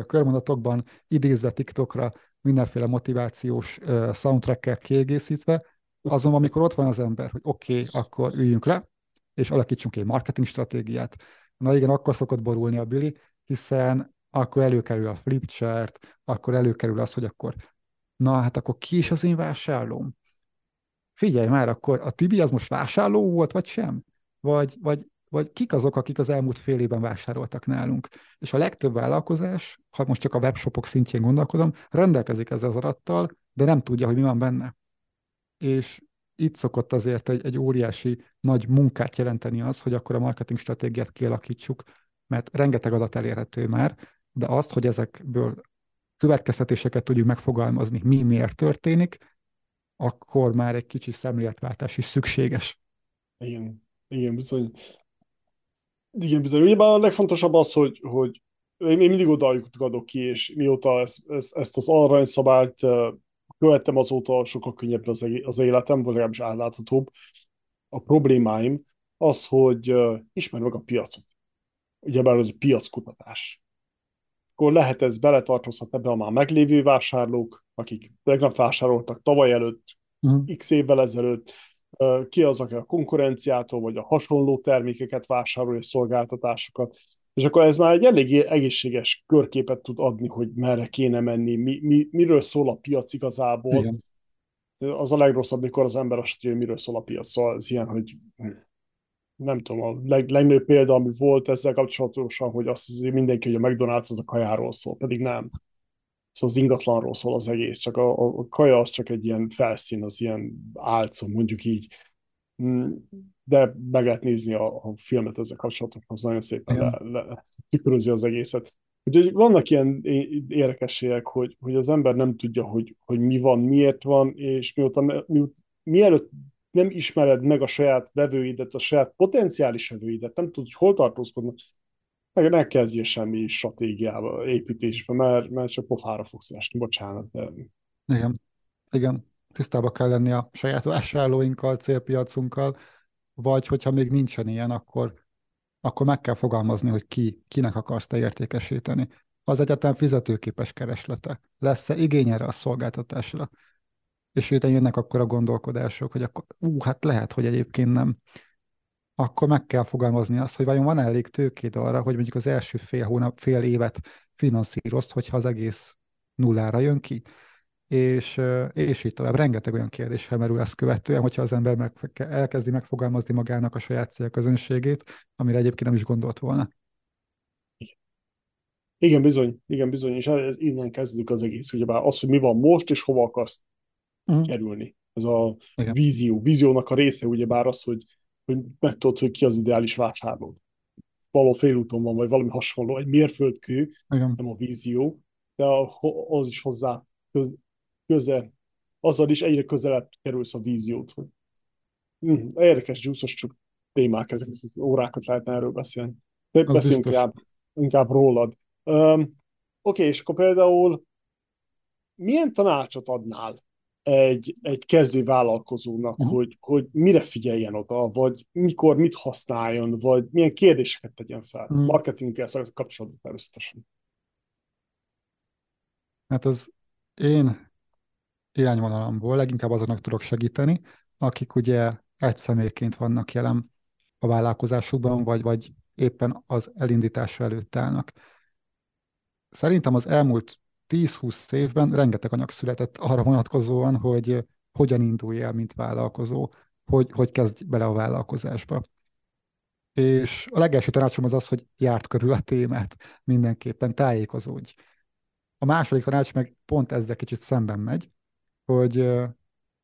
S2: körmondatokban, idézve TikTokra, mindenféle motivációs soundtrackkel kiegészítve, azonban amikor ott van az ember, hogy oké, okay, akkor üljünk le, és alakítsunk egy marketing stratégiát. Na igen, akkor szokott borulni a Billy, hiszen akkor előkerül a flipchart, akkor előkerül az, hogy akkor na hát akkor ki is az én vásárlóm? Figyelj már, akkor a Tibi az most vásárló volt, vagy sem? Vagy, vagy, vagy kik azok, akik az elmúlt fél évben vásároltak nálunk? És a legtöbb vállalkozás, ha most csak a webshopok szintjén gondolkodom, rendelkezik ezzel az adattal, de nem tudja, hogy mi van benne. És itt szokott azért egy, egy óriási nagy munkát jelenteni az, hogy akkor a marketing stratégiát kialakítsuk, mert rengeteg adat elérhető már, de azt, hogy ezekből következtetéseket tudjuk megfogalmazni, mi miért történik, akkor már egy kicsi szemléletváltás is szükséges.
S1: Igen, igen, bizony. Igen, bizony. Ugye a legfontosabb az, hogy, hogy én mindig oda adok ki, és mióta ezt, ezt, ezt az aranyszabályt követtem, azóta sokkal könnyebb az, az életem, vagy legalábbis átláthatóbb. A problémáim az, hogy ismer meg a piacot. Ugyebár az a piackutatás akkor lehet ez beletartozhat ebbe a már meglévő vásárlók, akik tegnap vásároltak tavaly előtt, uh-huh. x évvel ezelőtt, ki az, aki a konkurenciától, vagy a hasonló termékeket vásárol és szolgáltatásokat. És akkor ez már egy elég egészséges körképet tud adni, hogy merre kéne menni, mi, mi, miről szól a piac igazából. Igen. Az a legrosszabb, mikor az ember azt tudja, hogy miről szól a piac. Szóval ez ilyen, hogy nem tudom, a leg, legnagyobb példa, ami volt ezzel kapcsolatosan, hogy azt azért mindenki, hogy a McDonald's az a kajáról szól, pedig nem. Szóval az ingatlanról szól az egész, csak a, a, a kaja az csak egy ilyen felszín, az ilyen álcom, mondjuk így. Mm, de meg lehet nézni a, a filmet ezzel kapcsolatban, az nagyon szépen le, le, tükrözi az egészet. Úgyhogy vannak ilyen érdekességek, hogy, hogy az ember nem tudja, hogy, hogy mi van, miért van, és mióta, mióta mielőtt nem ismered meg a saját vevőidet, a saját potenciális vevőidet, nem tudod, hogy hol tartózkodnak, meg ne kezdjél semmi stratégiába, építésbe, mert, mert csak pofára fogsz esni, bocsánat. De...
S2: Igen, igen. Tisztába kell lenni a saját vásárlóinkkal, célpiacunkkal, vagy hogyha még nincsen ilyen, akkor, akkor meg kell fogalmazni, hogy ki, kinek akarsz te értékesíteni. az egyetem fizetőképes kereslete? Lesz-e igény erre a szolgáltatásra? És utána jönnek akkor a gondolkodások, hogy akkor, ú, hát lehet, hogy egyébként nem. Akkor meg kell fogalmazni azt, hogy vajon van elég tőkéd arra, hogy mondjuk az első fél hónap, fél évet finanszírozt, hogyha az egész nullára jön ki és, és így tovább. Rengeteg olyan kérdés felmerül ezt követően, hogyha az ember meg, elkezdi megfogalmazni magának a saját célközönségét, amire egyébként nem is gondolt volna.
S1: Igen, bizony, igen, bizony, és ez innen kezdődik az egész, ugyebár az, hogy mi van most, és hova akarsz uh-huh. kerülni. Ez a igen. vízió. Víziónak a része ugyebár az, hogy, hogy megtudod, hogy ki az ideális vásárlód. Való félúton van, vagy valami hasonló, egy mérföldkő, igen. nem a vízió, de az is hozzá közel, azzal is egyre közelebb kerülsz a víziót. Hogy... Hm, érdekes, csak témák, ezek órákat lehetne erről beszélni. De beszéljünk inkább, inkább rólad. Um, Oké, okay, és akkor például milyen tanácsot adnál egy, egy kezdő vállalkozónak, uh-huh. hogy, hogy mire figyeljen oda, vagy mikor mit használjon, vagy milyen kérdéseket tegyen fel? Uh-huh. Marketinggel kapcsolatban természetesen.
S2: Hát az én irányvonalamból leginkább azoknak tudok segíteni, akik ugye egy személyként vannak jelen a vállalkozásukban, vagy, vagy éppen az elindítása előtt állnak. Szerintem az elmúlt 10-20 évben rengeteg anyag született arra vonatkozóan, hogy hogyan indulj el, mint vállalkozó, hogy, hogy kezdj bele a vállalkozásba. És a legelső tanácsom az az, hogy járt körül a témát, mindenképpen tájékozódj. A második tanács meg pont ezzel kicsit szemben megy, hogy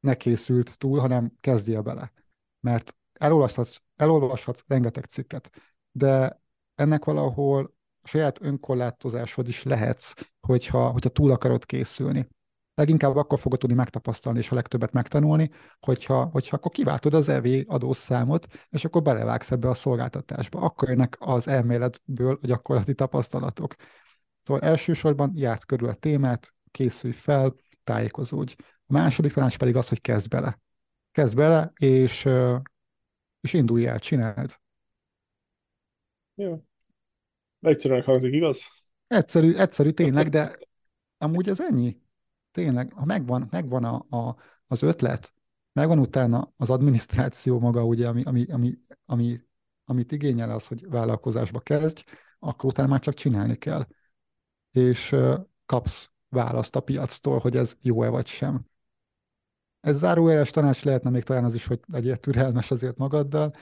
S2: ne készült túl, hanem kezdje bele. Mert elolvashatsz, elolvashatsz rengeteg cikket, de ennek valahol saját önkorlátozásod is lehetsz, hogyha, hogyha túl akarod készülni. Leginkább akkor fogod tudni megtapasztalni, és a legtöbbet megtanulni, hogyha, hogyha akkor kiváltod az EV adószámot, és akkor belevágsz ebbe a szolgáltatásba. Akkor jönnek az elméletből a gyakorlati tapasztalatok. Szóval elsősorban járt körül a témát, készülj fel, tájékozódj. A második tanács pedig az, hogy kezd bele. Kezd bele, és, és indulj el, csináld.
S1: Jó. Egyszerűen hangzik, igaz?
S2: Egyszerű, egyszerű tényleg, de amúgy ez ennyi. Tényleg, ha megvan, megvan a, a, az ötlet, megvan utána az adminisztráció maga, ugye, ami, ami, ami, ami, amit igényel az, hogy vállalkozásba kezdj, akkor utána már csak csinálni kell. És kapsz választ a piactól, hogy ez jó-e vagy sem. Ez zárójeles tanács lehetne még talán az is, hogy legyél türelmes azért magaddal.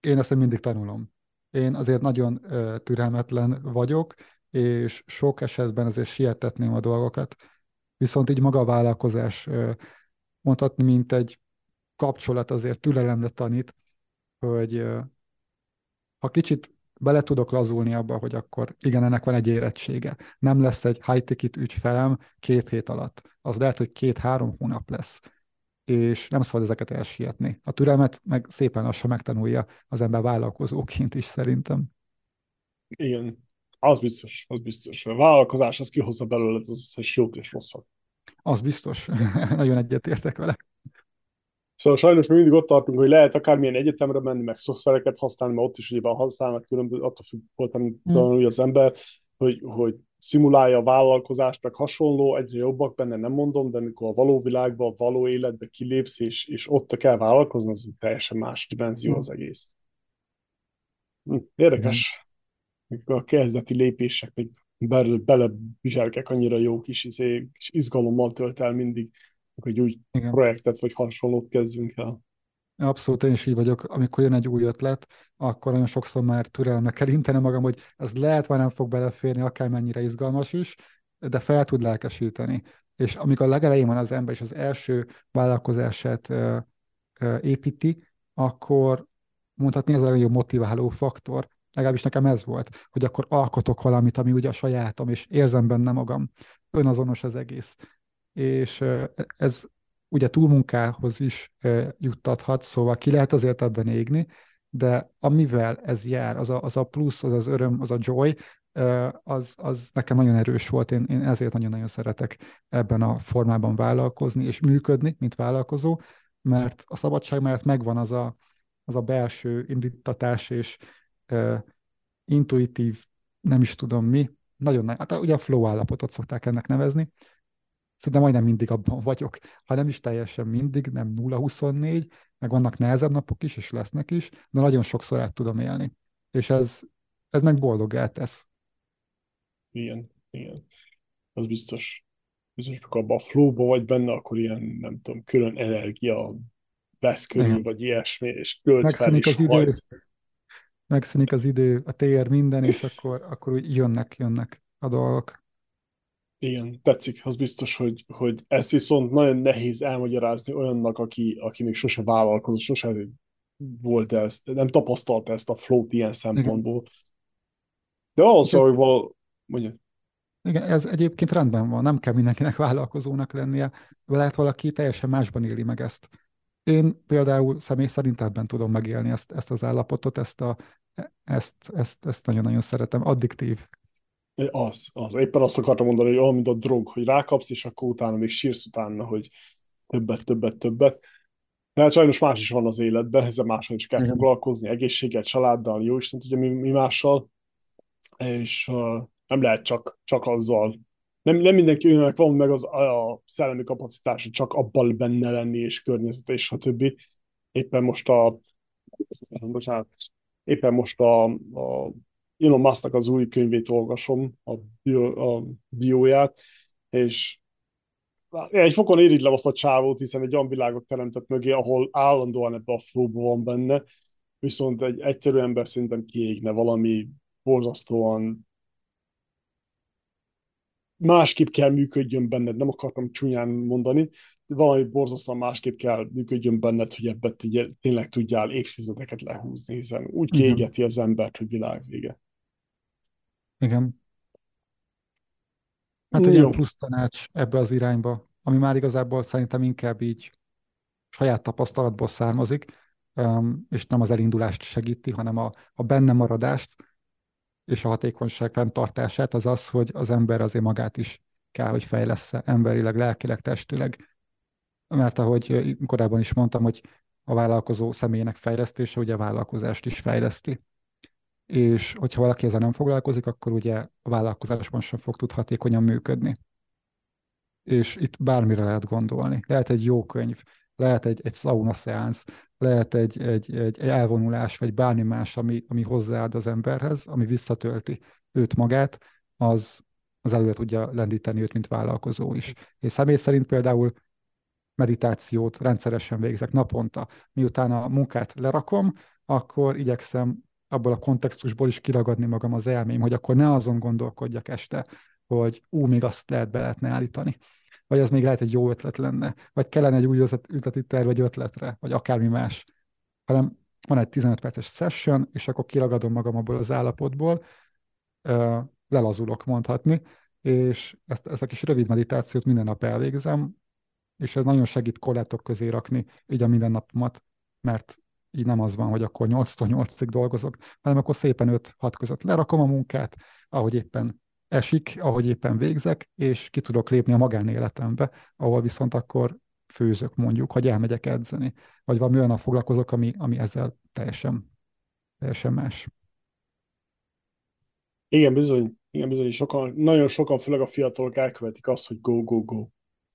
S2: Én ezt mindig tanulom. Én azért nagyon türelmetlen vagyok, és sok esetben azért sietetném a dolgokat. Viszont így maga a vállalkozás mondhatni, mint egy kapcsolat azért türelemre tanít, hogy ha kicsit bele tudok lazulni abba, hogy akkor igen, ennek van egy érettsége. Nem lesz egy high-ticket ügyfelem két hét alatt. Az lehet, hogy két-három hónap lesz és nem szabad ezeket elsietni. A türelmet meg szépen lassan megtanulja az ember vállalkozóként is szerintem.
S1: Igen, az biztos, az biztos. A vállalkozás az kihozza belőle az összes jót és rosszat.
S2: Az biztos. Nagyon egyetértek vele.
S1: Szóval sajnos mi mindig ott tartunk, hogy lehet akármilyen egyetemre menni, meg szoftvereket használni, mert ott is ugye használnak különböző, attól függ, hol tanul hmm. az ember, hogy, hogy szimulálja a vállalkozást, meg hasonló, egyre jobbak benne, nem mondom, de amikor a való világba, a való életbe kilépsz, és, és ott kell vállalkozni, az teljesen más dimenzió az egész. Hm, érdekes. A kezdeti lépések még bele, bele annyira jó kis, izé, kis izgalommal tölt el mindig, hogy úgy Igen. projektet vagy hasonlót kezdünk el.
S2: Abszolút én is így vagyok. Amikor jön egy új ötlet, akkor nagyon sokszor már türelme kell inteni magam, hogy ez lehet, vagy nem fog beleférni, akármennyire izgalmas is, de fel tud lelkesíteni. És amikor a legelején van az ember, és az első vállalkozását ö, ö, építi, akkor mondhatni ez a legjobb motiváló faktor. Legalábbis nekem ez volt, hogy akkor alkotok valamit, ami ugye a sajátom, és érzem benne magam. Önazonos az egész. És ez ugye túlmunkához is juttathat, szóval ki lehet azért ebben égni, de amivel ez jár, az a, az a plusz, az az öröm, az a joy, az, az nekem nagyon erős volt, én, én ezért nagyon-nagyon szeretek ebben a formában vállalkozni és működni, mint vállalkozó, mert a szabadság mellett megvan az a, az a belső indítatás és e, intuitív, nem is tudom mi, nagyon nagy, hát ugye a flow állapotot szokták ennek nevezni, szinte majdnem mindig abban vagyok, ha nem is teljesen mindig, nem 0-24, meg vannak nehezebb napok is, és lesznek is, de nagyon sokszor át tudom élni. És ez, ez meg boldoggá tesz.
S1: Igen, igen. Az biztos. Biztos, hogy abban a flowba vagy benne, akkor ilyen, nem tudom, külön energia vesz körül, igen. vagy ilyesmi, és költsz fel is az idő,
S2: megszűnik az idő, a tér, minden, és akkor, akkor úgy jönnek, jönnek a dolgok.
S1: Igen, tetszik, az biztos, hogy, hogy ezt viszont nagyon nehéz elmagyarázni olyannak, aki, aki még sose vállalkozott, sose volt ez, nem tapasztalta ezt a flow ilyen szempontból. Igen. De az, hogy val... Mondja.
S2: Igen, ez egyébként rendben van, nem kell mindenkinek vállalkozónak lennie, lehet valaki teljesen másban éli meg ezt. Én például személy szerint ebben tudom megélni ezt, ezt az állapotot, ezt, a, ezt, ezt, ezt nagyon-nagyon szeretem. Addiktív.
S1: Az, az. Éppen azt akartam mondani, hogy olyan, mint a drog, hogy rákapsz, és akkor utána még sírsz utána, hogy többet, többet, többet. hát sajnos más is van az életben, ezzel máshol is kell Igen. foglalkozni, egészséggel, családdal, jó Isten tudja mi, mi mással, és uh, nem lehet csak, csak azzal nem, nem mindenki önnek van meg az, a szellemi kapacitás, hogy csak abban benne lenni, és környezet, és a többi. Éppen most a, bocsánat, éppen most a, a Elon Musk-nak az új könyvét olvasom, a, bio, a bióját, és egy fokon irigylem azt a csávót, hiszen egy olyan világot teremtett mögé, ahol állandóan ebbe a flow van benne, viszont egy egyszerű ember szerintem kiégne valami borzasztóan másképp kell működjön benned, nem akartam csúnyán mondani, valami borzasztóan másképp kell működjön benned, hogy ebbet tényleg tudjál évtizedeket lehúzni, hiszen úgy kiégeti az embert, hogy világ vége.
S2: Igen. Hát egy ilyen plusz tanács ebbe az irányba, ami már igazából szerintem inkább így saját tapasztalatból származik, és nem az elindulást segíti, hanem a, a benne maradást, és a hatékonyság fenntartását, az az, hogy az ember azért magát is kell, hogy fejlesz emberileg, lelkileg, testileg. Mert ahogy korábban is mondtam, hogy a vállalkozó személynek fejlesztése ugye a vállalkozást is fejleszti. És hogyha valaki ezzel nem foglalkozik, akkor ugye a vállalkozásban sem fog tud hatékonyan működni. És itt bármire lehet gondolni. Lehet egy jó könyv, lehet egy, egy sauna szeánsz, lehet egy, egy, egy elvonulás, vagy bármi más, ami, ami hozzáad az emberhez, ami visszatölti őt magát, az, az előre tudja lendíteni őt, mint vállalkozó is. És személy szerint például meditációt rendszeresen végzek naponta. Miután a munkát lerakom, akkor igyekszem abból a kontextusból is kiragadni magam az elmém, hogy akkor ne azon gondolkodjak este, hogy ú, még azt lehet be lehetne állítani, vagy az még lehet egy jó ötlet lenne, vagy kellene egy új üzleti terv vagy ötletre, vagy akármi más, hanem van egy 15 perces session, és akkor kiragadom magam abból az állapotból, lelazulok mondhatni, és ezt, ezt a kis rövid meditációt minden nap elvégzem, és ez nagyon segít korlátok közé rakni így a mindennapomat, mert így nem az van, hogy akkor 8-tól 8-ig dolgozok, hanem akkor szépen 5-6 között lerakom a munkát, ahogy éppen esik, ahogy éppen végzek, és ki tudok lépni a magánéletembe, ahol viszont akkor főzök mondjuk, hogy elmegyek edzeni, vagy valami olyan foglalkozok, ami, ami ezzel teljesen, teljesen más.
S1: Igen, bizony, igen, bizony, sokan, nagyon sokan, főleg a fiatalok elkövetik azt, hogy go, go, go.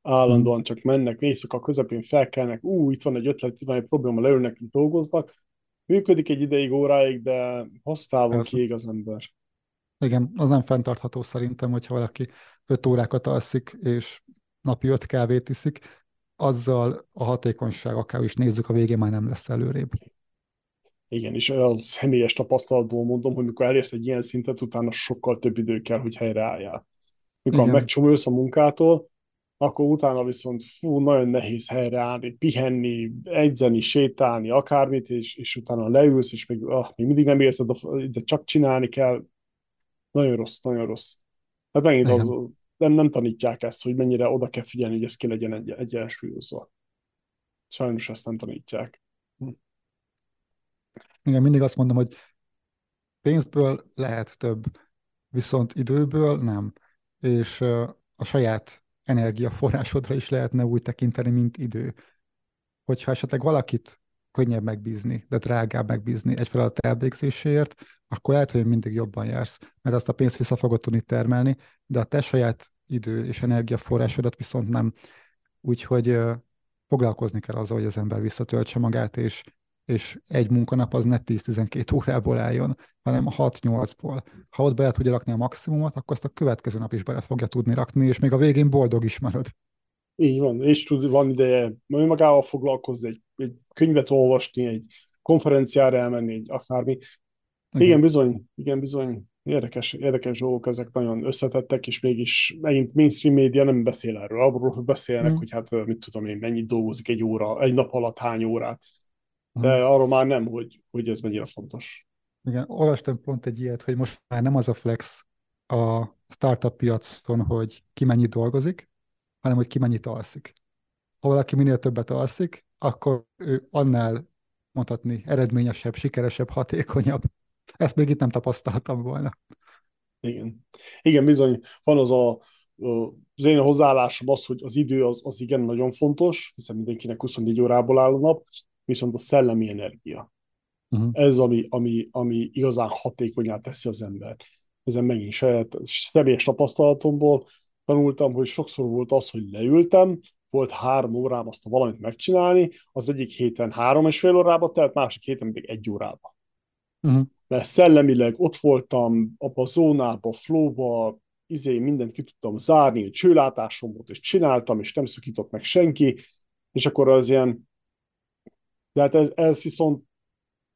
S1: Állandóan hmm. csak mennek, éjszaka közepén felkelnek, ú, itt van egy ötlet, itt van egy probléma, leülnek, dolgoznak. Működik egy ideig, óráig, de hosszú távon kiég az ember.
S2: Igen, az nem fenntartható szerintem, hogyha valaki 5 órákat alszik, és napi 5 kávét iszik, azzal a hatékonyság, akár is nézzük, a végén már nem lesz előrébb.
S1: Igen, és a személyes tapasztalatból mondom, hogy mikor elérsz egy ilyen szintet, utána sokkal több idő kell, hogy helyreálljál. Mikor megcsomulsz a munkától, akkor utána viszont fú, nagyon nehéz helyreállni, pihenni, egyzeni, sétálni, akármit, és, és utána leülsz, és még, ah, még mindig nem érzed, de csak csinálni kell, nagyon rossz, nagyon rossz. Hát megint az, nem, nem tanítják ezt, hogy mennyire oda kell figyelni, hogy ez ki legyen egy, egyensúlyozva. Sajnos ezt nem tanítják. Hm.
S2: Igen, mindig azt mondom, hogy pénzből lehet több, viszont időből nem. És a saját energiaforrásodra is lehetne úgy tekinteni, mint idő. Hogyha esetleg valakit könnyebb megbízni, de drágább megbízni egy feladat elvégzéséért, akkor lehet, hogy mindig jobban jársz, mert azt a pénzt vissza fogod tudni termelni, de a te saját idő és energiaforrásodat viszont nem. Úgyhogy foglalkozni kell azzal, hogy az ember visszatöltse magát, és, és egy munkanap az ne 10-12 órából álljon, hanem 6-8-ból. Ha ott bele tudja rakni a maximumot, akkor azt a következő nap is bele fogja tudni rakni, és még a végén boldog is marad.
S1: Így van, és tud, van ideje magával foglalkozni, egy, egy könyvet olvasni, egy konferenciára elmenni, egy akármi. Igen, igen bizony, igen, bizony. Érdekes, érdekes dolgok, ezek nagyon összetettek, és mégis megint mainstream média nem beszél erről. Abról beszélnek, mm. hogy hát mit tudom én, mennyit dolgozik egy óra, egy nap alatt hány órát. De arról már nem, hogy, hogy ez mennyire fontos.
S2: Igen, olvastam pont egy ilyet, hogy most már nem az a flex a startup piacon, hogy ki mennyit dolgozik, hanem hogy ki mennyit alszik. Ha valaki minél többet alszik, akkor ő annál mondhatni eredményesebb, sikeresebb, hatékonyabb. Ezt még itt nem tapasztaltam volna.
S1: Igen. Igen, bizony van az a, az én hozzáállásom az, hogy az idő az, az igen nagyon fontos, hiszen mindenkinek 24 órából áll a nap, viszont a szellemi energia. Uh-huh. Ez, ami, ami, ami igazán hatékonyá teszi az ember. Ezen megint saját személyes tapasztalatomból tanultam, hogy sokszor volt az, hogy leültem, volt három órám azt a valamit megcsinálni, az egyik héten három és fél órába telt, másik héten pedig egy órába. Uh-huh. Mert szellemileg ott voltam, abba a zónába, flowba, izé, mindent ki tudtam zárni, csőlátásom volt, és csináltam, és nem szakított meg senki, és akkor az ilyen, de hát ez, ez viszont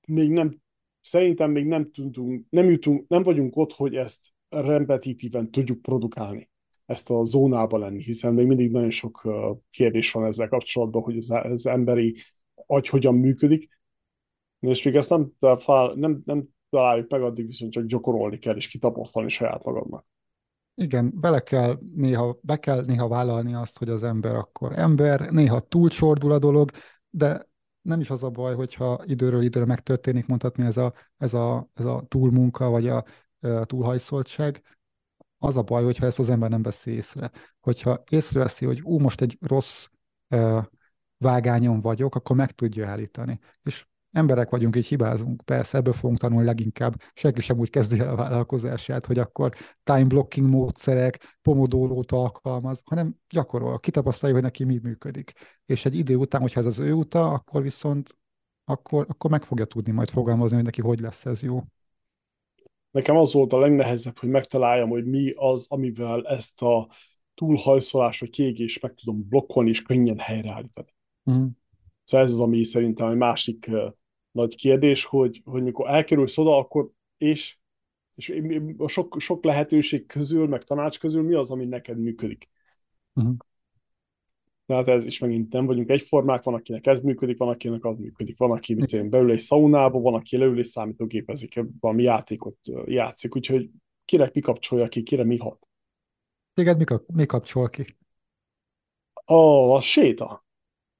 S1: még nem, szerintem még nem tudunk, nem jutunk, nem vagyunk ott, hogy ezt repetitíven tudjuk produkálni ezt a zónába lenni, hiszen még mindig nagyon sok kérdés van ezzel kapcsolatban, hogy az, az emberi agy hogyan működik, és még ezt nem, nem, nem találjuk meg, addig viszont csak gyakorolni kell, és kitapasztalni saját magadnak.
S2: Igen, bele kell néha, be kell néha vállalni azt, hogy az ember akkor ember, néha túlcsordul a dolog, de nem is az a baj, hogyha időről időre megtörténik, mondhatni ez a, ez a, ez a túlmunka, vagy a, a túlhajszoltság, az a baj, hogyha ezt az ember nem veszi észre. Hogyha észreveszi, hogy ú, most egy rossz uh, vágányon vagyok, akkor meg tudja állítani. És emberek vagyunk, így hibázunk. Persze, ebből fogunk tanulni leginkább. Senki sem úgy kezdi el a vállalkozását, hogy akkor time blocking módszerek, pomodórót alkalmaz, hanem gyakorol, kitapasztalja, hogy neki mi működik. És egy idő után, hogyha ez az ő uta, akkor viszont akkor, akkor meg fogja tudni majd fogalmazni, hogy neki hogy lesz ez jó.
S1: Nekem az volt a legnehezebb, hogy megtaláljam, hogy mi az, amivel ezt a túlhajszolás vagy kiégés meg tudom blokkolni és könnyen helyreállítani. Mm. Szóval ez az, ami szerintem egy másik nagy kérdés, hogy, hogy mikor elkerülsz oda, akkor és, és a sok, sok lehetőség közül, meg tanács közül mi az, ami neked működik. Mm. Tehát ez is megint nem vagyunk egyformák, van, akinek ez működik, van, akinek az működik, van, aki mit én, beül egy szaunába, van, aki leül és számítógépezik, valami játékot játszik, úgyhogy kinek mi kapcsolja ki, kire mi hat.
S2: Téged mi, mi kapcsol ki?
S1: A, a séta.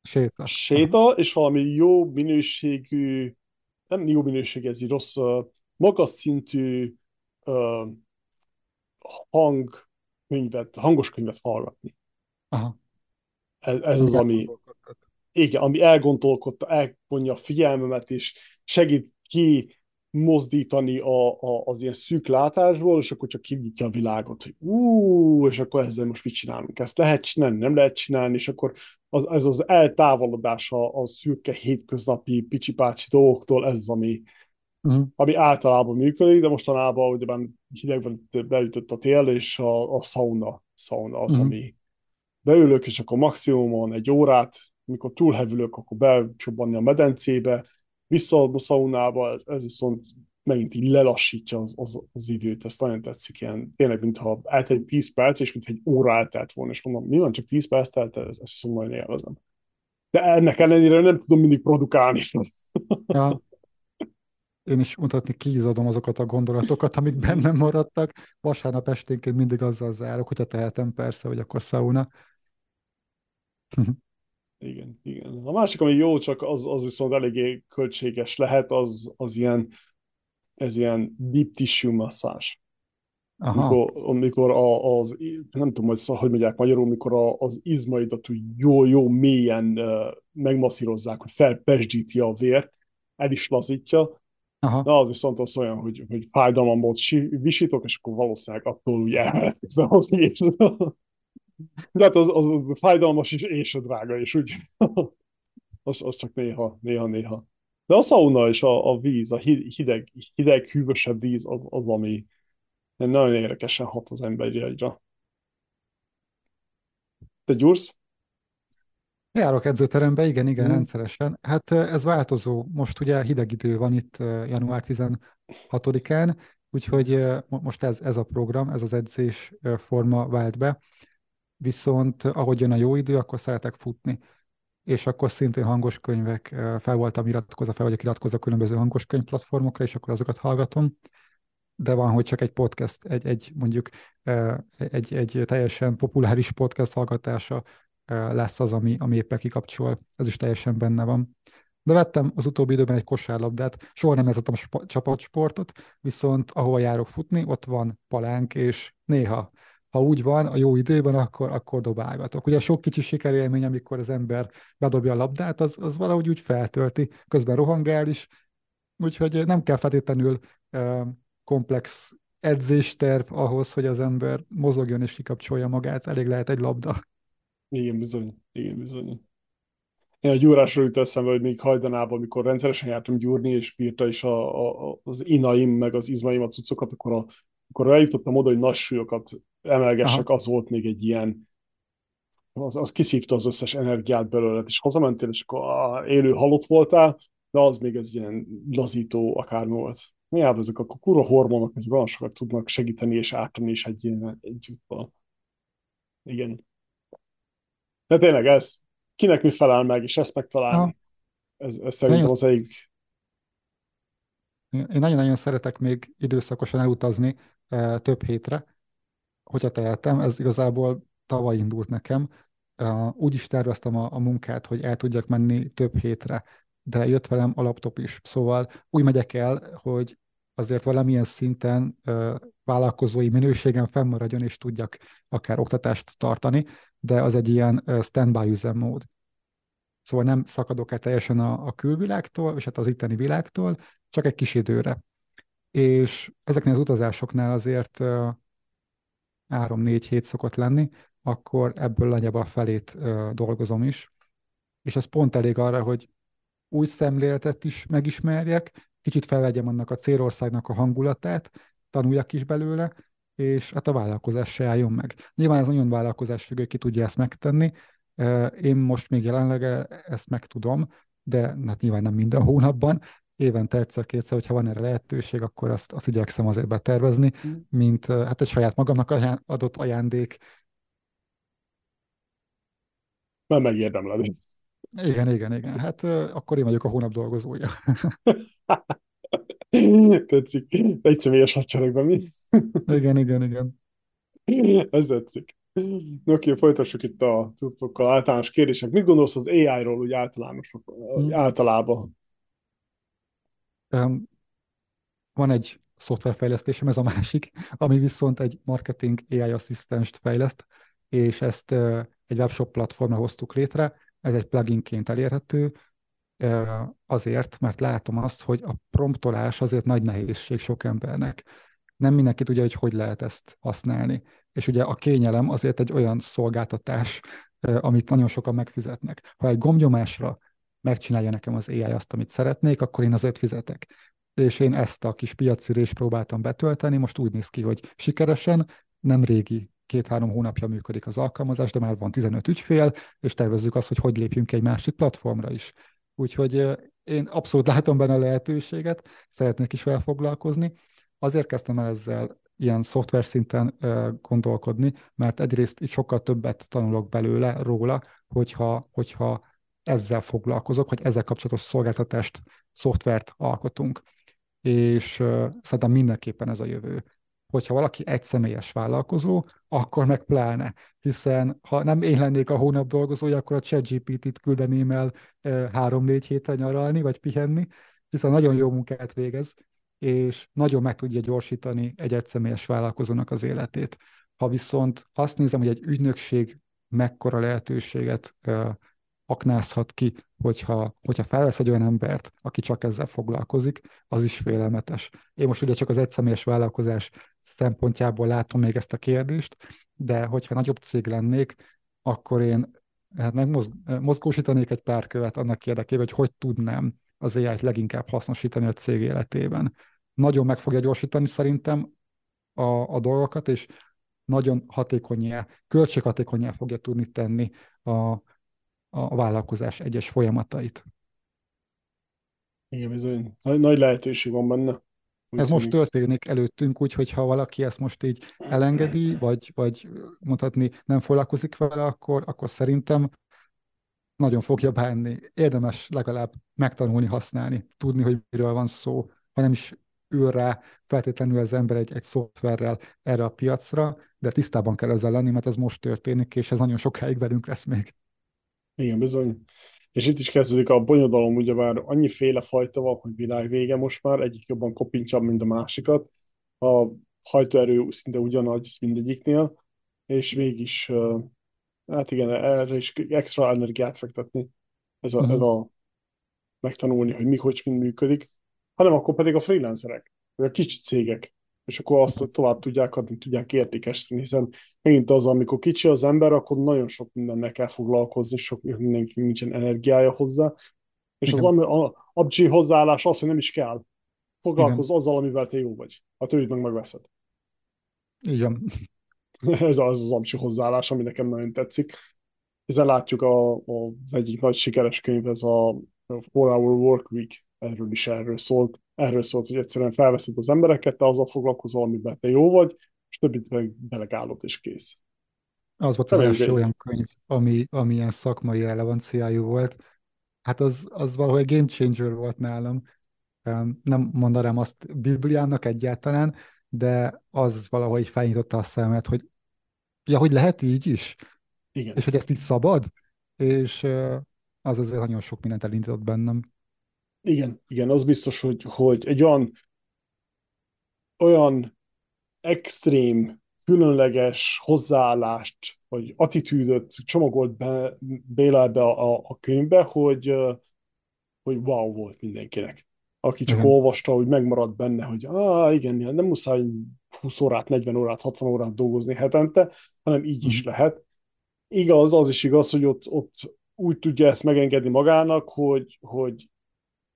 S2: Séta.
S1: Séta, és valami jó minőségű, nem jó minőségű, ez így rossz, magas szintű uh, hangkönyvet, hangos könyvet hallgatni. Aha. Ez, ez az, ami, igen, ami elgondolkodta, elvonja a figyelmemet, és segít ki mozdítani a, a, az ilyen szűk látásból, és akkor csak kinyitja a világot, hogy ú, és akkor ezzel most mit csinálunk? Ezt lehet csinálni, nem lehet csinálni, és akkor az, ez az eltávolodás a, a szürke hétköznapi picsipácsi dolgoktól, ez az, ami, uh-huh. ami általában működik, de mostanában ugyebben hidegben beütött a tél, és a, a sauna, sauna az, uh-huh. ami, beülök, és akkor maximumon egy órát, mikor túlhevülök, akkor becsobbanni a medencébe, vissza a szaunába, ez, ez viszont megint így lelassítja az, az, az időt, ezt nagyon tetszik, ilyen, tényleg, mintha eltelik 10 perc, és mintha egy óra eltelt volna, és mondom, mi van, csak 10 perc telt, ez, ez szóval nagyon élvezem. De ennek ellenére nem tudom mindig produkálni.
S2: Ja. Én is mutatni kiizadom azokat a gondolatokat, amik bennem maradtak. Vasárnap esténként mindig azzal zárok, hogyha tehetem persze, hogy akkor sauna.
S1: Igen, igen. A másik, ami jó, csak az, az viszont eléggé költséges lehet, az, az ilyen, ez ilyen deep tissue masszázs. Amikor, amikor a, az, nem tudom, hogy, hogy mondják magyarul, mikor a, az izmaidat úgy jó, jó mélyen uh, megmasszírozzák, hogy felpesdíti a vér, el is lazítja, Aha. Na, az viszont az olyan, hogy, hogy fájdalmamból visítok, és akkor valószínűleg attól úgy elvetkezem az és De hát az, az, az fájdalmas is, és a drága is, úgy. az, az csak néha, néha, néha. De a sauna és a, a víz, a hideg, hideg, hűvösebb víz az, az ami nagyon érdekesen hat az emberi agyra. Te gyúrsz?
S2: Járok edzőterembe, igen, igen, mm. rendszeresen. Hát ez változó. Most ugye hideg idő van itt január 16-án, úgyhogy most ez, ez a program, ez az edzés forma vált be. Viszont ahogy jön a jó idő, akkor szeretek futni. És akkor szintén hangos könyvek, fel voltam iratkozva, fel vagyok iratkozva különböző hangos könyv platformokra, és akkor azokat hallgatom. De van, hogy csak egy podcast, egy, egy mondjuk egy, egy teljesen populáris podcast hallgatása lesz az, ami, ami éppen kikapcsol. Ez is teljesen benne van. De vettem az utóbbi időben egy kosárlabdát, soha nem játszottam sp- csapatsportot, viszont ahol járok futni, ott van palánk, és néha, ha úgy van, a jó időben, akkor, akkor dobálgatok. Ugye sok kicsi sikerélmény, amikor az ember bedobja a labdát, az, az valahogy úgy feltölti, közben rohangál is, úgyhogy nem kell feltétlenül komplex edzésterv ahhoz, hogy az ember mozogjon és kikapcsolja magát, elég lehet egy labda.
S1: Igen, bizony. Igen, bizony. Én a gyúrásról jut eszembe, hogy még hajdanában, amikor rendszeresen jártam gyúrni, és bírta is a, a, az inaim, meg az izmaim a cuccokat, akkor, a, akkor eljutottam oda, hogy nagy súlyokat emelgessek, Aha. az volt még egy ilyen, az, az kiszívta az összes energiát belőle, és hazamentél, és akkor á, élő halott voltál, de az még ez ilyen lazító akármi volt. Miább ezek a kura hormonok, ezek olyan sokat tudnak segíteni és ártani is egy ilyen együtt. Igen. De tényleg ez, kinek mi felel meg, és ezt megtalálni. Ez, ez szerintem az egyik.
S2: Én nagyon-nagyon szeretek még időszakosan elutazni e, több hétre, hogyha tehetem. Ez igazából tavaly indult nekem. Úgy is terveztem a, a munkát, hogy el tudjak menni több hétre, de jött velem a laptop is. Szóval úgy megyek el, hogy azért valamilyen szinten vállalkozói minőségen fennmaradjon, és tudjak akár oktatást tartani de az egy ilyen standby üzemmód. Szóval nem szakadok el teljesen a, a külvilágtól, és hát az itteni világtól, csak egy kis időre. És ezeknél az utazásoknál azért három-négy hét szokott lenni, akkor ebből nagyjából a felét dolgozom is. És ez pont elég arra, hogy új szemléletet is megismerjek, kicsit felvegyem annak a célországnak a hangulatát, tanuljak is belőle, és hát a vállalkozás se álljon meg. Nyilván ez nagyon vállalkozás függő, ki tudja ezt megtenni. Én most még jelenleg ezt meg tudom, de hát nyilván nem minden hónapban, évente egyszer-kétszer, hogyha van erre lehetőség, akkor azt, azt igyekszem azért betervezni, mm. mint hát egy saját magamnak adott ajándék.
S1: Már megérdemled.
S2: Igen, igen, igen. Hát akkor én vagyok a hónap dolgozója.
S1: Tetszik. Egy személyes hadseregben mi?
S2: igen, igen, igen.
S1: Ez tetszik. No, oké, folytassuk itt a cuccokkal, általános kérdések. Mit gondolsz az AI-ról úgy általánosok, hmm. általában?
S2: Van egy szoftverfejlesztésem, ez a másik, ami viszont egy marketing AI asszisztenst fejleszt, és ezt egy webshop platformra hoztuk létre, ez egy pluginként elérhető, azért, mert látom azt, hogy a promptolás azért nagy nehézség sok embernek. Nem mindenki tudja, hogy hogy lehet ezt használni. És ugye a kényelem azért egy olyan szolgáltatás, amit nagyon sokan megfizetnek. Ha egy gombnyomásra megcsinálja nekem az AI azt, amit szeretnék, akkor én azért fizetek. És én ezt a kis piaci próbáltam betölteni, most úgy néz ki, hogy sikeresen, nem régi két-három hónapja működik az alkalmazás, de már van 15 ügyfél, és tervezzük azt, hogy hogy lépjünk egy másik platformra is. Úgyhogy én abszolút látom benne a lehetőséget, szeretnék is vele foglalkozni. Azért kezdtem el ezzel ilyen szoftver szinten gondolkodni, mert egyrészt itt sokkal többet tanulok belőle, róla, hogyha, hogyha ezzel foglalkozok, hogy ezzel kapcsolatos szolgáltatást, szoftvert alkotunk. És uh, szerintem mindenképpen ez a jövő hogyha valaki egy személyes vállalkozó, akkor meg pláne, hiszen ha nem én lennék a hónap dolgozója, akkor a ChatGPT-t küldeném el három-négy hétre nyaralni, vagy pihenni, hiszen nagyon jó munkát végez, és nagyon meg tudja gyorsítani egy egyszemélyes vállalkozónak az életét. Ha viszont azt nézem, hogy egy ügynökség mekkora lehetőséget uh, aknázhat ki, hogyha, hogyha felvesz egy olyan embert, aki csak ezzel foglalkozik, az is félelmetes. Én most ugye csak az egyszemélyes vállalkozás szempontjából látom még ezt a kérdést, de hogyha nagyobb cég lennék, akkor én hát megmozgósítanék egy pár követ annak érdekében, hogy hogy tudnám az AI-t leginkább hasznosítani a cég életében. Nagyon meg fogja gyorsítani szerintem a, a dolgokat, és nagyon hatékonyá, költséghatékonyá fogja tudni tenni a, a vállalkozás egyes folyamatait.
S1: Igen, bizony. Nagy, nagy lehetőség van benne.
S2: Úgy Ez most történik előttünk, úgyhogy ha valaki ezt most így elengedi, vagy, vagy mondhatni nem foglalkozik vele, akkor, akkor szerintem nagyon fogja bánni. Érdemes legalább megtanulni használni, tudni, hogy miről van szó, ha nem is ül rá feltétlenül az ember egy, egy szoftverrel erre a piacra, de tisztában kell ezzel lenni, mert ez most történik, és ez nagyon sokáig velünk lesz még.
S1: Igen, bizony. És itt is kezdődik a bonyodalom, ugyebár annyiféle fajta van, hogy világ vége most már, egyik jobban kopintja, mint a másikat. A hajtóerő szinte ugyanaz mindegyiknél, és mégis, hát igen, erre is extra energiát fektetni. Ez a, uh-huh. ez a megtanulni, hogy mi, hogy mind működik. Hanem akkor pedig a freelancerek, vagy a kicsi cégek, és akkor azt tovább tudják adni, tudják értékesíteni, hiszen megint az, amikor kicsi az ember, akkor nagyon sok mindennel kell foglalkozni, sok mindenki nincsen energiája hozzá, és Igen. az a, abcsi hozzáállás az, hogy nem is kell. Foglalkozz Igen. azzal, amivel te jó vagy. A többit meg megveszed.
S2: Igen.
S1: Ez az az abcsi hozzáállás, ami nekem nagyon tetszik. Hiszen látjuk a, a, az egyik nagy sikeres könyv, ez a Four Hour Work Week, erről is erről szólt, erről szólt, hogy egyszerűen felveszed az embereket, te azzal foglalkozol, amiben te jó vagy, és többit meg belegálod, és kész.
S2: Az volt az Elég első olyan könyv, ami, ami ilyen szakmai relevanciájú volt. Hát az, az valahogy game changer volt nálam. Nem mondanám azt Bibliának egyáltalán, de az valahogy felnyitotta a szemet, hogy ja, hogy lehet így is?
S1: Igen.
S2: És hogy ezt így szabad? És az azért nagyon sok mindent elindított bennem.
S1: Igen, igen, az biztos, hogy, hogy egy olyan, olyan extrém, különleges hozzáállást, vagy attitűdöt csomagolt be Béla ebbe a, a könyvbe, hogy, hogy wow volt mindenkinek. Aki csak igen. olvasta, hogy megmaradt benne, hogy ah, igen, nem muszáj 20 órát, 40 órát, 60 órát dolgozni hetente, hanem így is mhm. lehet. Igaz, az is igaz, hogy ott, ott úgy tudja ezt megengedni magának, hogy, hogy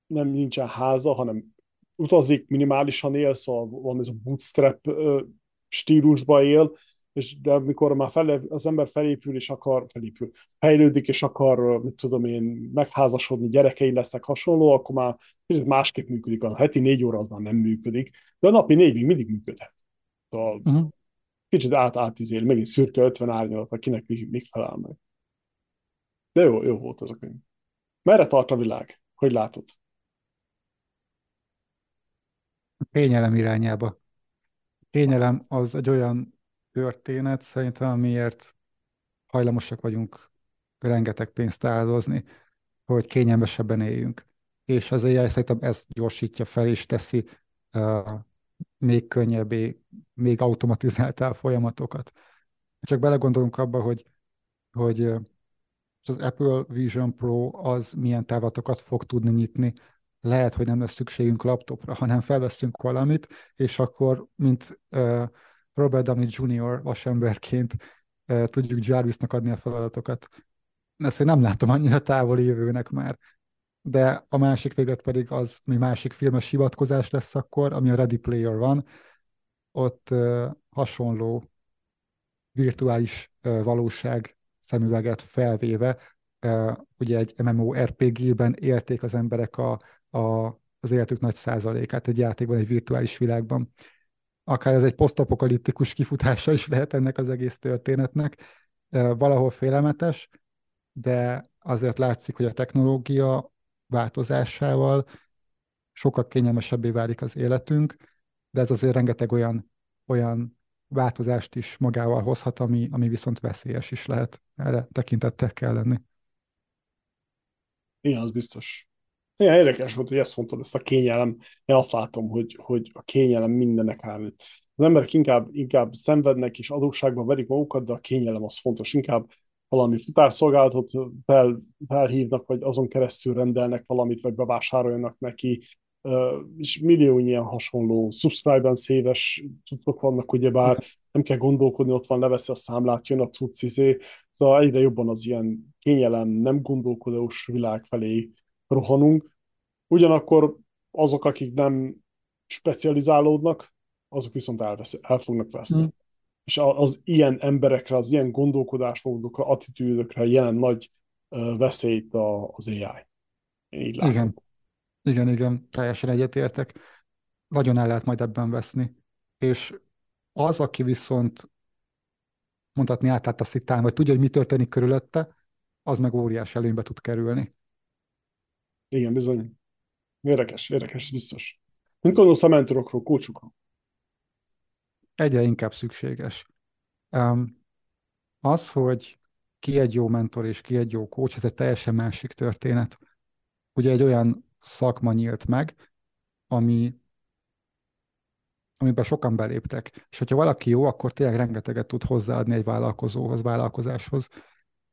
S1: nem nincsen háza, hanem utazik, minimálisan él, szóval van ez a bootstrap stílusba él, és de amikor már fele, az ember felépül és akar, felépül, fejlődik és akar, mit tudom én, megházasodni, gyerekei lesznek hasonló, akkor már másképp működik. A heti négy óra az már nem működik, de a napi négyig mindig működhet. Szóval uh-huh. kicsit át átizél, megint szürke 50 árnyalat, akinek még, még felel meg. De jó, jó volt az a könyv. Merre tart a világ? Hogy látod?
S2: A kényelem irányába. Kényelem az egy olyan történet szerintem, amiért hajlamosak vagyunk rengeteg pénzt áldozni, hogy kényelmesebben éljünk. És az AI szerintem ezt gyorsítja fel és teszi uh, még könnyebbé, még automatizáltá folyamatokat. Csak belegondolunk abba, hogy, hogy az Apple Vision Pro az milyen távlatokat fog tudni nyitni, lehet, hogy nem lesz szükségünk laptopra, hanem felveszünk valamit, és akkor, mint Robert Downey Jr. vasemberként tudjuk Jarvisnak adni a feladatokat. Ezt én nem látom annyira távoli jövőnek már. De a másik véglet pedig az, mi másik filmes hivatkozás lesz akkor, ami a Ready Player van, ott hasonló virtuális valóság szemüveget felvéve, ugye egy MMORPG-ben élték az emberek a, a, az életük nagy százalékát egy játékban, egy virtuális világban. Akár ez egy posztapokaliptikus kifutása is lehet ennek az egész történetnek. Valahol félelmetes, de azért látszik, hogy a technológia változásával sokkal kényelmesebbé válik az életünk, de ez azért rengeteg olyan, olyan változást is magával hozhat, ami, ami viszont veszélyes is lehet. Erre tekintettel kell lenni.
S1: Igen, az biztos. Igen, érdekes volt, hogy ezt mondtad, ezt a kényelem. Én azt látom, hogy, hogy a kényelem mindennek áll. Az emberek inkább, inkább szenvednek és adósságban verik magukat, de a kényelem az fontos. Inkább valami futárszolgálatot fel, felhívnak, vagy azon keresztül rendelnek valamit, vagy bevásároljanak neki, és millió ilyen hasonló subscribe-en széves cuccok vannak, ugyebár nem kell gondolkodni, ott van, leveszi a számlát, jön a cucc, izé. szóval egyre jobban az ilyen kényelem, nem gondolkodós világ felé rohanunk. Ugyanakkor azok, akik nem specializálódnak, azok viszont elvesz, el fognak veszni. Mm. És az ilyen emberekre, az ilyen gondolkodásmódokra, attitűdökre jelen nagy veszélyt az AI.
S2: Én így látom. Igen. Igen, igen, teljesen egyetértek. Nagyon el lehet majd ebben veszni. És az, aki viszont mondhatni át a szitán, vagy tudja, hogy mi történik körülötte, az meg óriás előnybe tud kerülni.
S1: Igen, bizony. Érdekes, érdekes, biztos. Mint gondolsz a mentorokról, kócsukról?
S2: Egyre inkább szükséges. Um, az, hogy ki egy jó mentor és ki egy jó kócs, ez egy teljesen másik történet. Ugye egy olyan szakma nyílt meg, ami, amiben sokan beléptek. És hogyha valaki jó, akkor tényleg rengeteget tud hozzáadni egy vállalkozóhoz, vállalkozáshoz.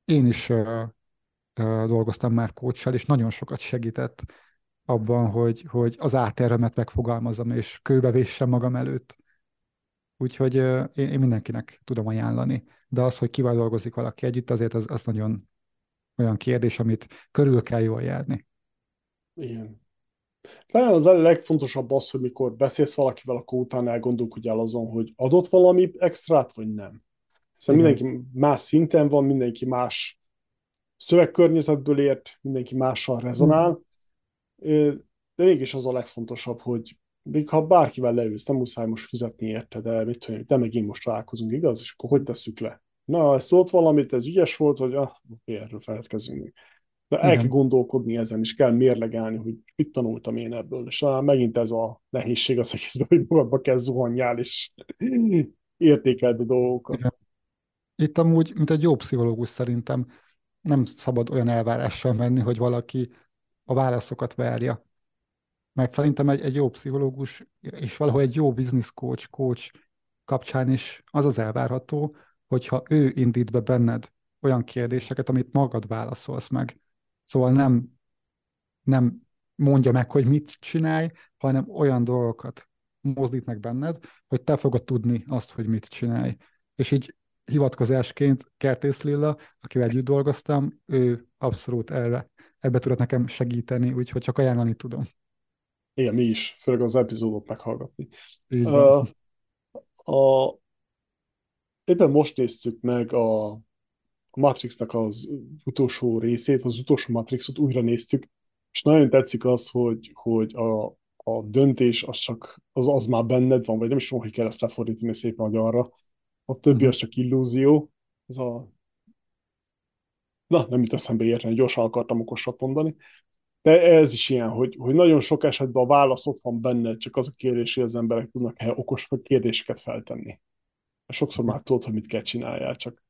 S2: Én is dolgoztam már kócsal, és nagyon sokat segített abban, hogy, hogy az átervemet megfogalmazom, és kőbevéssem magam előtt. Úgyhogy én, én mindenkinek tudom ajánlani. De az, hogy kivel dolgozik valaki együtt, azért az, az nagyon olyan kérdés, amit körül kell jól járni.
S1: Igen. Talán az a legfontosabb az, hogy mikor beszélsz valakivel, akkor utána elgondolkodjál azon, hogy adott valami extrát, vagy nem. Hiszen Igen. mindenki más szinten van, mindenki más szövegkörnyezetből ért, mindenki mással rezonál, de mégis az a legfontosabb, hogy még ha bárkivel leülsz, nem muszáj most fizetni érte, de mit tudom, de meg én most találkozunk, igaz? És akkor hogy tesszük le? Na, ezt ott valamit, ez ügyes volt, vagy ah, oké, erről feledkezünk. De el kell gondolkodni ezen, és kell mérlegelni, hogy mit tanultam én ebből. És megint ez a nehézség az egészben, hogy magadba kell zuhanjál, és értékeld a dolgokat. Igen.
S2: Itt amúgy, mint egy jó pszichológus szerintem, nem szabad olyan elvárással menni, hogy valaki a válaszokat várja. Mert szerintem egy, egy jó pszichológus, és valahol egy jó business coach, coach kapcsán is az az elvárható, hogyha ő indít be benned olyan kérdéseket, amit magad válaszolsz meg. Szóval nem, nem mondja meg, hogy mit csinálj, hanem olyan dolgokat mozdít meg benned, hogy te fogod tudni azt, hogy mit csinálj. És így hivatkozásként Kertész Lilla, akivel együtt dolgoztam, ő abszolút erre, ebbe tudott nekem segíteni, úgyhogy csak ajánlani tudom.
S1: Igen, mi is, főleg az epizódot meghallgatni. Így. Uh, a, éppen most néztük meg a Matrixnak az utolsó részét, az utolsó Matrixot újra néztük, és nagyon tetszik az, hogy, hogy a, a döntés az csak, az, az már benned van, vagy nem is tudom, hogy kell ezt lefordítani szépen magyarra. A többi az csak illúzió. Ez a... Na, nem jut eszembe érteni, gyorsan akartam okosat mondani. De ez is ilyen, hogy, hogy nagyon sok esetben a válasz ott van benne, csak az a kérdés, hogy az emberek tudnak -e okos kérdéseket feltenni. Sokszor már tudod, hogy mit kell csináljál, csak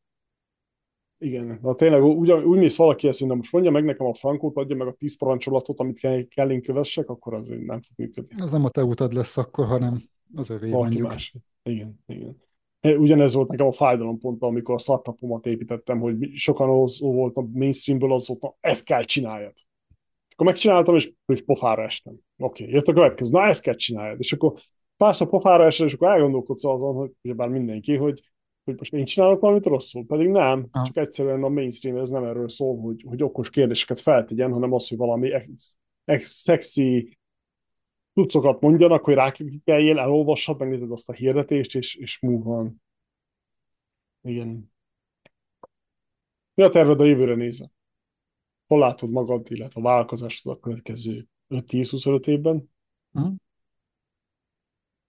S1: igen, na tényleg úgy, úgy mész valaki ezt, hogy most mondja meg nekem a frankót, adja meg a tíz parancsolatot, amit kell, kell én kövessek, akkor az nem fog működni.
S2: Ez nem a te utad lesz akkor, hanem az övé valaki mondjuk. Más.
S1: Igen, igen. Ugyanez volt nekem a fájdalompont, amikor a startupomat építettem, hogy sokan az volt a mainstreamből, az volt, na, ezt kell csináljad. Akkor megcsináltam, és, és pofára estem. Oké, okay, jött a következő, na ezt kell csináljad. És akkor párszor pofára estem, és akkor elgondolkodsz azon, hogy ugyebár mindenki, hogy hogy most én csinálok valamit rosszul, pedig nem, ha. csak egyszerűen a mainstream ez nem erről szól, hogy, hogy okos kérdéseket feltegyen, hanem az, hogy valami ex, ex, szexi tudszokat mondjanak, hogy ráklikkeljél, elolvassad, megnézed azt a hirdetést, és, és move on. Igen. Mi a terved a jövőre nézve? Hol látod magad, illetve a vállalkozásod a következő 5-10-25 évben? Hm.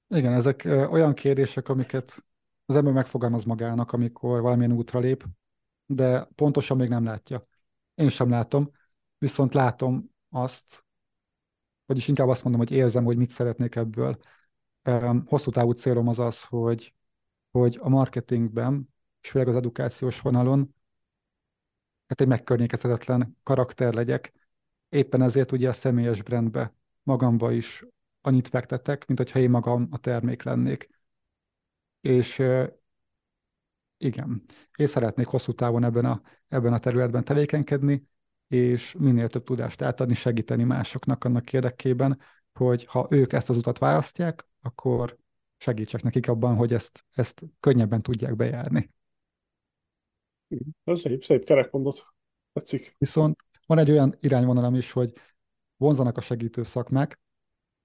S2: Igen, ezek olyan kérdések, amiket az ember megfogalmaz magának, amikor valamilyen útra lép, de pontosan még nem látja. Én sem látom, viszont látom azt, vagyis inkább azt mondom, hogy érzem, hogy mit szeretnék ebből. Hosszú távú célom az az, hogy, hogy a marketingben, és főleg az edukációs vonalon, hát egy megkörnyékezhetetlen karakter legyek, Éppen ezért ugye a személyes brandbe magamba is annyit fektetek, mint hogyha én magam a termék lennék. És igen, én szeretnék hosszú távon ebben a, ebben a területben tevékenykedni, és minél több tudást átadni, segíteni másoknak annak érdekében, hogy ha ők ezt az utat választják, akkor segítsek nekik abban, hogy ezt, ezt könnyebben tudják bejárni.
S1: Ez szép, szép kerekmondat. Tetszik.
S2: Viszont van egy olyan irányvonalam is, hogy vonzanak a segítő szakmák,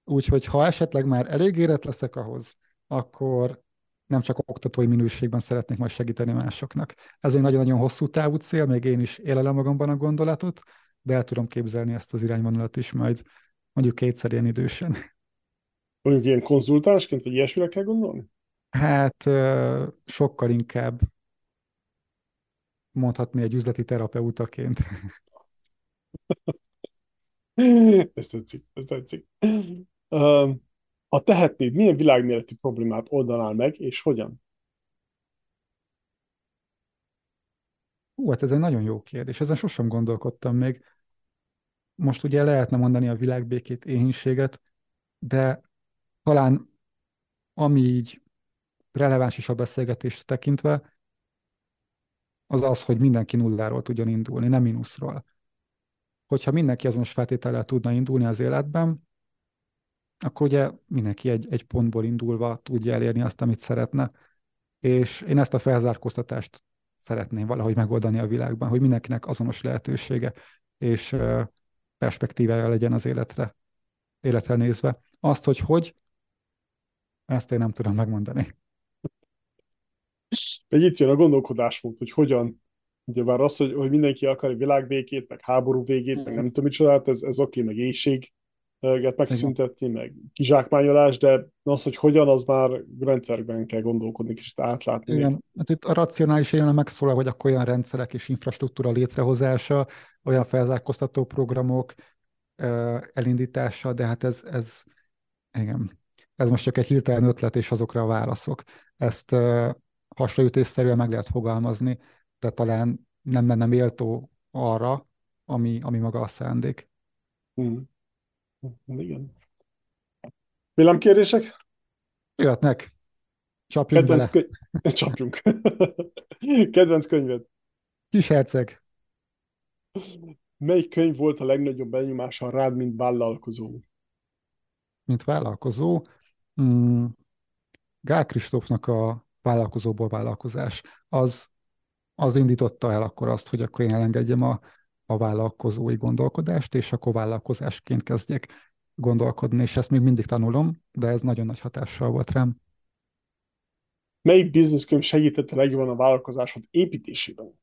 S2: úgyhogy ha esetleg már elég érett leszek ahhoz, akkor nem csak oktatói minőségben szeretnék majd segíteni másoknak. Ez egy nagyon-nagyon hosszú távú cél, még én is élelem magamban a gondolatot, de el tudom képzelni ezt az irányvonalat is majd mondjuk kétszer ilyen idősen.
S1: Mondjuk ilyen konzultánsként, vagy ilyesmire kell gondolni?
S2: Hát sokkal inkább mondhatni egy üzleti terapeutaként.
S1: ez tetszik, ez tetszik. Ha tehetnéd, milyen világméretű problémát oldanál meg, és hogyan?
S2: Hú, hát ez egy nagyon jó kérdés, ezen sosem gondolkodtam még. Most ugye lehetne mondani a világbékét, éhínséget, de talán ami így releváns is a beszélgetést tekintve, az az, hogy mindenki nulláról tudjon indulni, nem mínuszról. Hogyha mindenki azonos feltétellel tudna indulni az életben, akkor ugye mindenki egy, egy pontból indulva tudja elérni azt, amit szeretne. És én ezt a felzárkóztatást szeretném valahogy megoldani a világban, hogy mindenkinek azonos lehetősége és perspektívája legyen az életre, életre nézve. Azt, hogy hogy, ezt én nem tudom megmondani.
S1: Egy itt jön a gondolkodásmód, hogy hogyan, ugye bár az, hogy, hogy mindenki akar világbékét, meg háború végét, mm. meg nem tudom micsodát, ez, ez oké, okay, meg éjség, megszüntetni, meg kizsákmányolás, de az, hogy hogyan, az már rendszerben kell gondolkodni, és átlátni.
S2: Igen, hát itt a racionális jelen megszólal, hogy akkor olyan rendszerek és infrastruktúra létrehozása, olyan felzárkóztató programok elindítása, de hát ez, ez igen, ez most csak egy hirtelen ötlet, és azokra a válaszok. Ezt hasraütésszerűen meg lehet fogalmazni, de talán nem lenne méltó arra, ami, ami maga a szándék.
S1: Hmm. Igen. Villámkérések?
S2: Jöhetnek. Csapjunk Kedvenc bele.
S1: Köny... Csapjunk. Kedvenc könyved?
S2: Kis herceg.
S1: Melyik könyv volt a legnagyobb benyomása rád, mint vállalkozó?
S2: Mint vállalkozó? Mm, Gál Kristófnak a vállalkozóból vállalkozás. Az, az indította el akkor azt, hogy akkor én elengedjem a a vállalkozói gondolkodást, és akkor vállalkozásként kezdjek gondolkodni, és ezt még mindig tanulom, de ez nagyon nagy hatással volt rám.
S1: Melyik bizniszkönyv segítette legjobban a vállalkozásod építésében?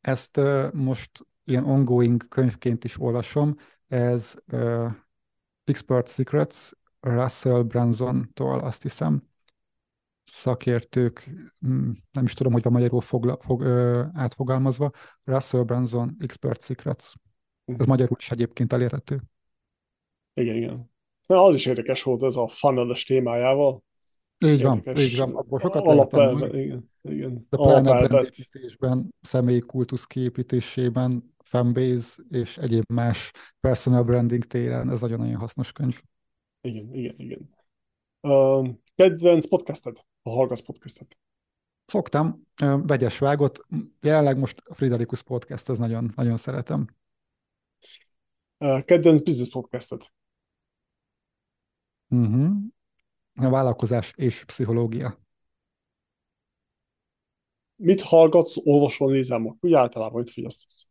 S2: Ezt uh, most ilyen ongoing könyvként is olvasom. Ez uh, Expert Secrets Russell Branson-tól, azt hiszem szakértők, hm, nem is tudom, hogy a magyarul fogla, fog, ö, átfogalmazva, Russell Branson Expert Secrets. Ez uh-huh. magyarul is egyébként elérhető.
S1: Igen, igen. Na, az is érdekes volt ez a funnel témájával.
S2: Így van, így van. Abból sokat
S1: lehet igen, igen.
S2: De pláne brandépítésben, személyi kultusz kiépítésében, fanbase és egyéb más personal branding téren, ez nagyon-nagyon hasznos könyv.
S1: Igen, igen, igen. Uh, kedvenc podcasted, ha hallgatsz podcastet?
S2: Szoktam, vegyes vágott. Jelenleg most a Friderikus podcast, az nagyon, nagyon szeretem.
S1: Kedvenc business podcasted?
S2: Uh-huh. A vállalkozás és pszichológia.
S1: Mit hallgatsz, olvasol, nézel Úgy általában mit fogyasztasz?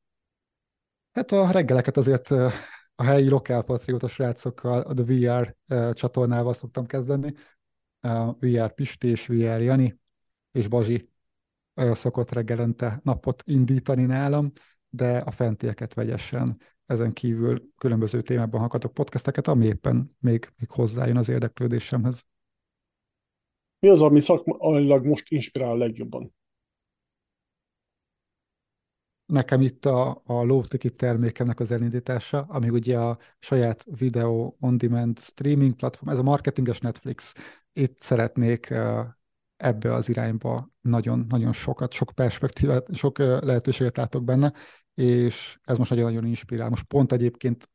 S2: Hát a reggeleket azért a helyi lokálpatrióta srácokkal, a The VR csatornával szoktam kezdeni. VR Pisti és VR Jani és Bazsi szokott reggelente napot indítani nálam, de a fentieket vegyesen. Ezen kívül különböző témában hallgatok podcasteket, ami éppen még, még hozzájön az érdeklődésemhez.
S1: Mi az, ami szakmailag most inspirál legjobban?
S2: Nekem itt a, a low ticket termékemnek az elindítása, ami ugye a saját video on-demand streaming platform, ez a marketinges Netflix. Itt szeretnék ebbe az irányba nagyon-nagyon sokat, sok perspektívát, sok lehetőséget látok benne, és ez most nagyon-nagyon inspirál. Most pont egyébként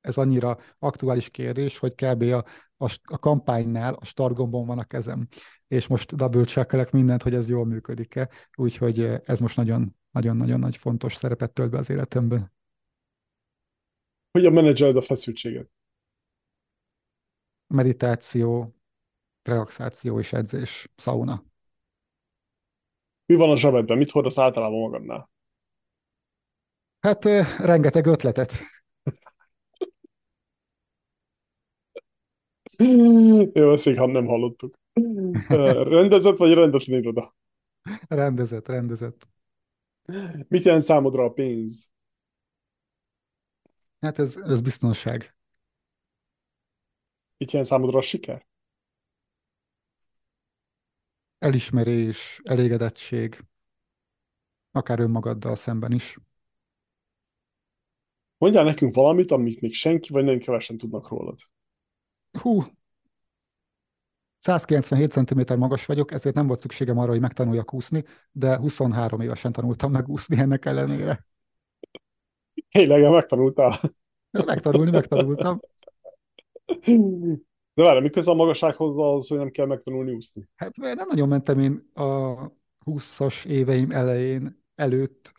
S2: ez annyira aktuális kérdés, hogy kb. a, a, a kampánynál a startgombon van a kezem, és most double checkelek mindent, hogy ez jól működik-e, úgyhogy ez most nagyon nagyon-nagyon nagy fontos szerepet tölt be az életemben.
S1: Hogyan menedzseled a feszültséget?
S2: Meditáció, relaxáció és edzés, sauna.
S1: Mi van a zsebedben? Mit hordasz általában magadnál?
S2: Hát rengeteg ötletet.
S1: Jó, ezt még nem hallottuk. Rendezett vagy rendetlen iroda?
S2: Rendezett, rendezett.
S1: Mit jelent számodra a pénz?
S2: Hát ez, ez biztonság.
S1: Mit jelent számodra a siker?
S2: Elismerés, elégedettség, akár önmagaddal szemben is.
S1: Mondjál nekünk valamit, amit még senki vagy nagyon kevesen tudnak rólad.
S2: Hú, 197 cm magas vagyok, ezért nem volt szükségem arra, hogy megtanuljak úszni, de 23 évesen tanultam meg úszni ennek ellenére.
S1: Tényleg, megtanultál?
S2: Megtanulni, megtanultam.
S1: De várj, mi köze a magassághoz az, hogy nem kell megtanulni úszni?
S2: Hát nem nagyon mentem én a 20-as éveim elején előtt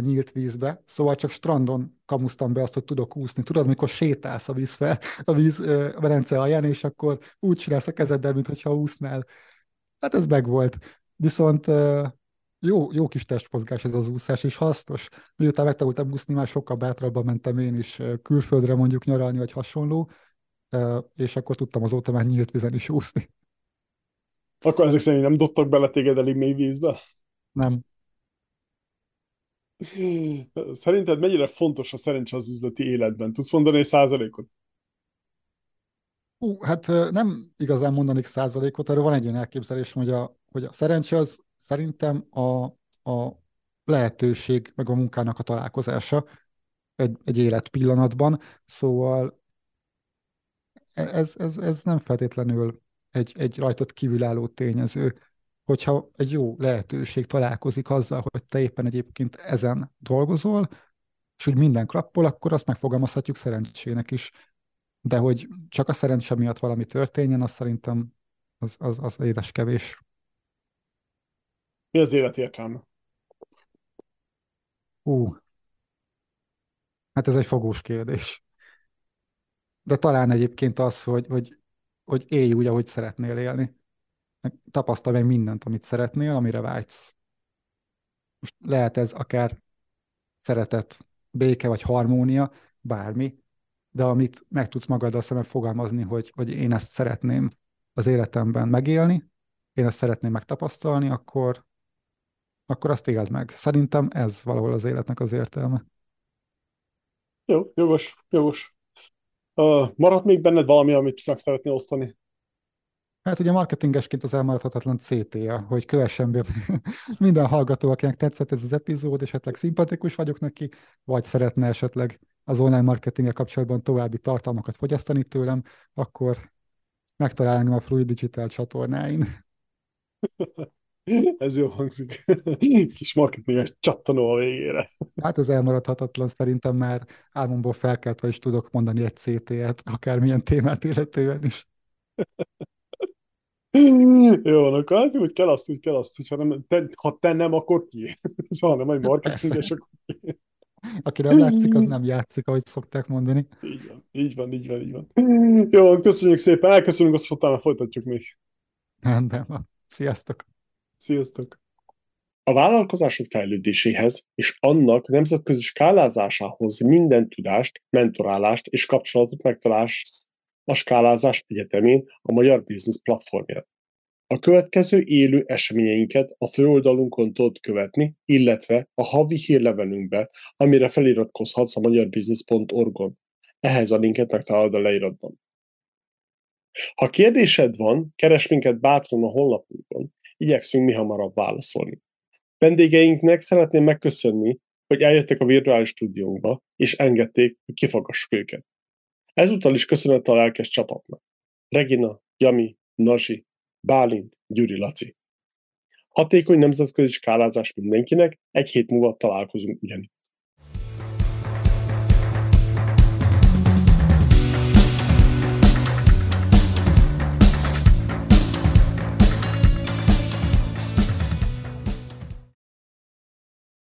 S2: nyílt vízbe, szóval csak strandon kamusztam be azt, hogy tudok úszni. Tudod, mikor sétálsz a víz fel, a víz a alján, és akkor úgy csinálsz a kezeddel, mintha úsznál. Hát ez megvolt. Viszont jó, jó kis testmozgás ez az úszás, és hasznos. Miután megtanultam úszni, már sokkal bátrabban mentem én is külföldre mondjuk nyaralni, vagy hasonló, és akkor tudtam azóta már nyílt vizen is úszni.
S1: Akkor ezek szerint nem dobtak bele téged elég mély vízbe?
S2: Nem.
S1: Szerinted mennyire fontos a szerencse az üzleti életben? Tudsz mondani egy százalékot?
S2: Ú, hát nem igazán mondanék százalékot, erről van egy ilyen elképzelésem, hogy a, hogy a szerencse az szerintem a, a lehetőség, meg a munkának a találkozása egy, egy élet pillanatban, szóval e, ez, ez, ez nem feltétlenül egy, egy rajtad kívülálló tényező hogyha egy jó lehetőség találkozik azzal, hogy te éppen egyébként ezen dolgozol, és hogy minden klappol, akkor azt megfogalmazhatjuk szerencsének is. De hogy csak a szerencse miatt valami történjen, az szerintem az, az, az éles kevés.
S1: Mi az élet értelme?
S2: Hú, hát ez egy fogós kérdés. De talán egyébként az, hogy, hogy, hogy élj úgy, ahogy szeretnél élni tapasztalj meg mindent, amit szeretnél, amire vágysz. Most lehet ez akár szeretet, béke vagy harmónia, bármi, de amit meg tudsz magaddal szemben fogalmazni, hogy, hogy én ezt szeretném az életemben megélni, én ezt szeretném megtapasztalni, akkor, akkor azt éld meg. Szerintem ez valahol az életnek az értelme.
S1: Jó, jogos, jogos. Uh, maradt még benned valami, amit szeretnél osztani?
S2: Hát ugye marketingesként az elmaradhatatlan CTA, hogy kövessen be minden hallgató, akinek tetszett ez az epizód, esetleg szimpatikus vagyok neki, vagy szeretne esetleg az online marketinggel kapcsolatban további tartalmakat fogyasztani tőlem, akkor megtalál engem a Fluid Digital csatornáin.
S1: Ez jó hangzik. Kis marketinges csattanó a végére.
S2: Hát ez elmaradhatatlan, szerintem már álmomból felkeltve is tudok mondani egy CT-et, akármilyen témát illetően is.
S1: Jó, akkor hát úgy kell azt, úgy kell azt, hogyha nem, te, ha te nem, akkor ki? Szóval nem, hogy marketinges, akkor ki?
S2: Aki nem látszik, az nem játszik, ahogy szokták mondani.
S1: Így van, így van, így van, így van. Jó, köszönjük szépen, elköszönünk, azt utána folytatjuk még.
S2: Rendben van. Sziasztok!
S1: Sziasztok! A vállalkozásod fejlődéséhez és annak nemzetközi skálázásához minden tudást, mentorálást és kapcsolatot megtalálsz a Skálázás Egyetemén a Magyar Business platformján. A következő élő eseményeinket a főoldalunkon tudod követni, illetve a havi hírlevelünkbe, amire feliratkozhatsz a magyarbusiness.org-on. Ehhez a linket megtalálod a leíratban. Ha kérdésed van, keres minket bátran a honlapunkon, igyekszünk mi hamarabb válaszolni. Vendégeinknek szeretném megköszönni, hogy eljöttek a virtuális stúdiónkba, és engedték, hogy kifagassuk őket. Ezúttal is köszönet a lelkes csapatnak. Regina, Jami, Nasi, Bálint, Gyuri Laci. Hatékony nemzetközi skálázás mindenkinek, egy hét múlva találkozunk ugyanígy.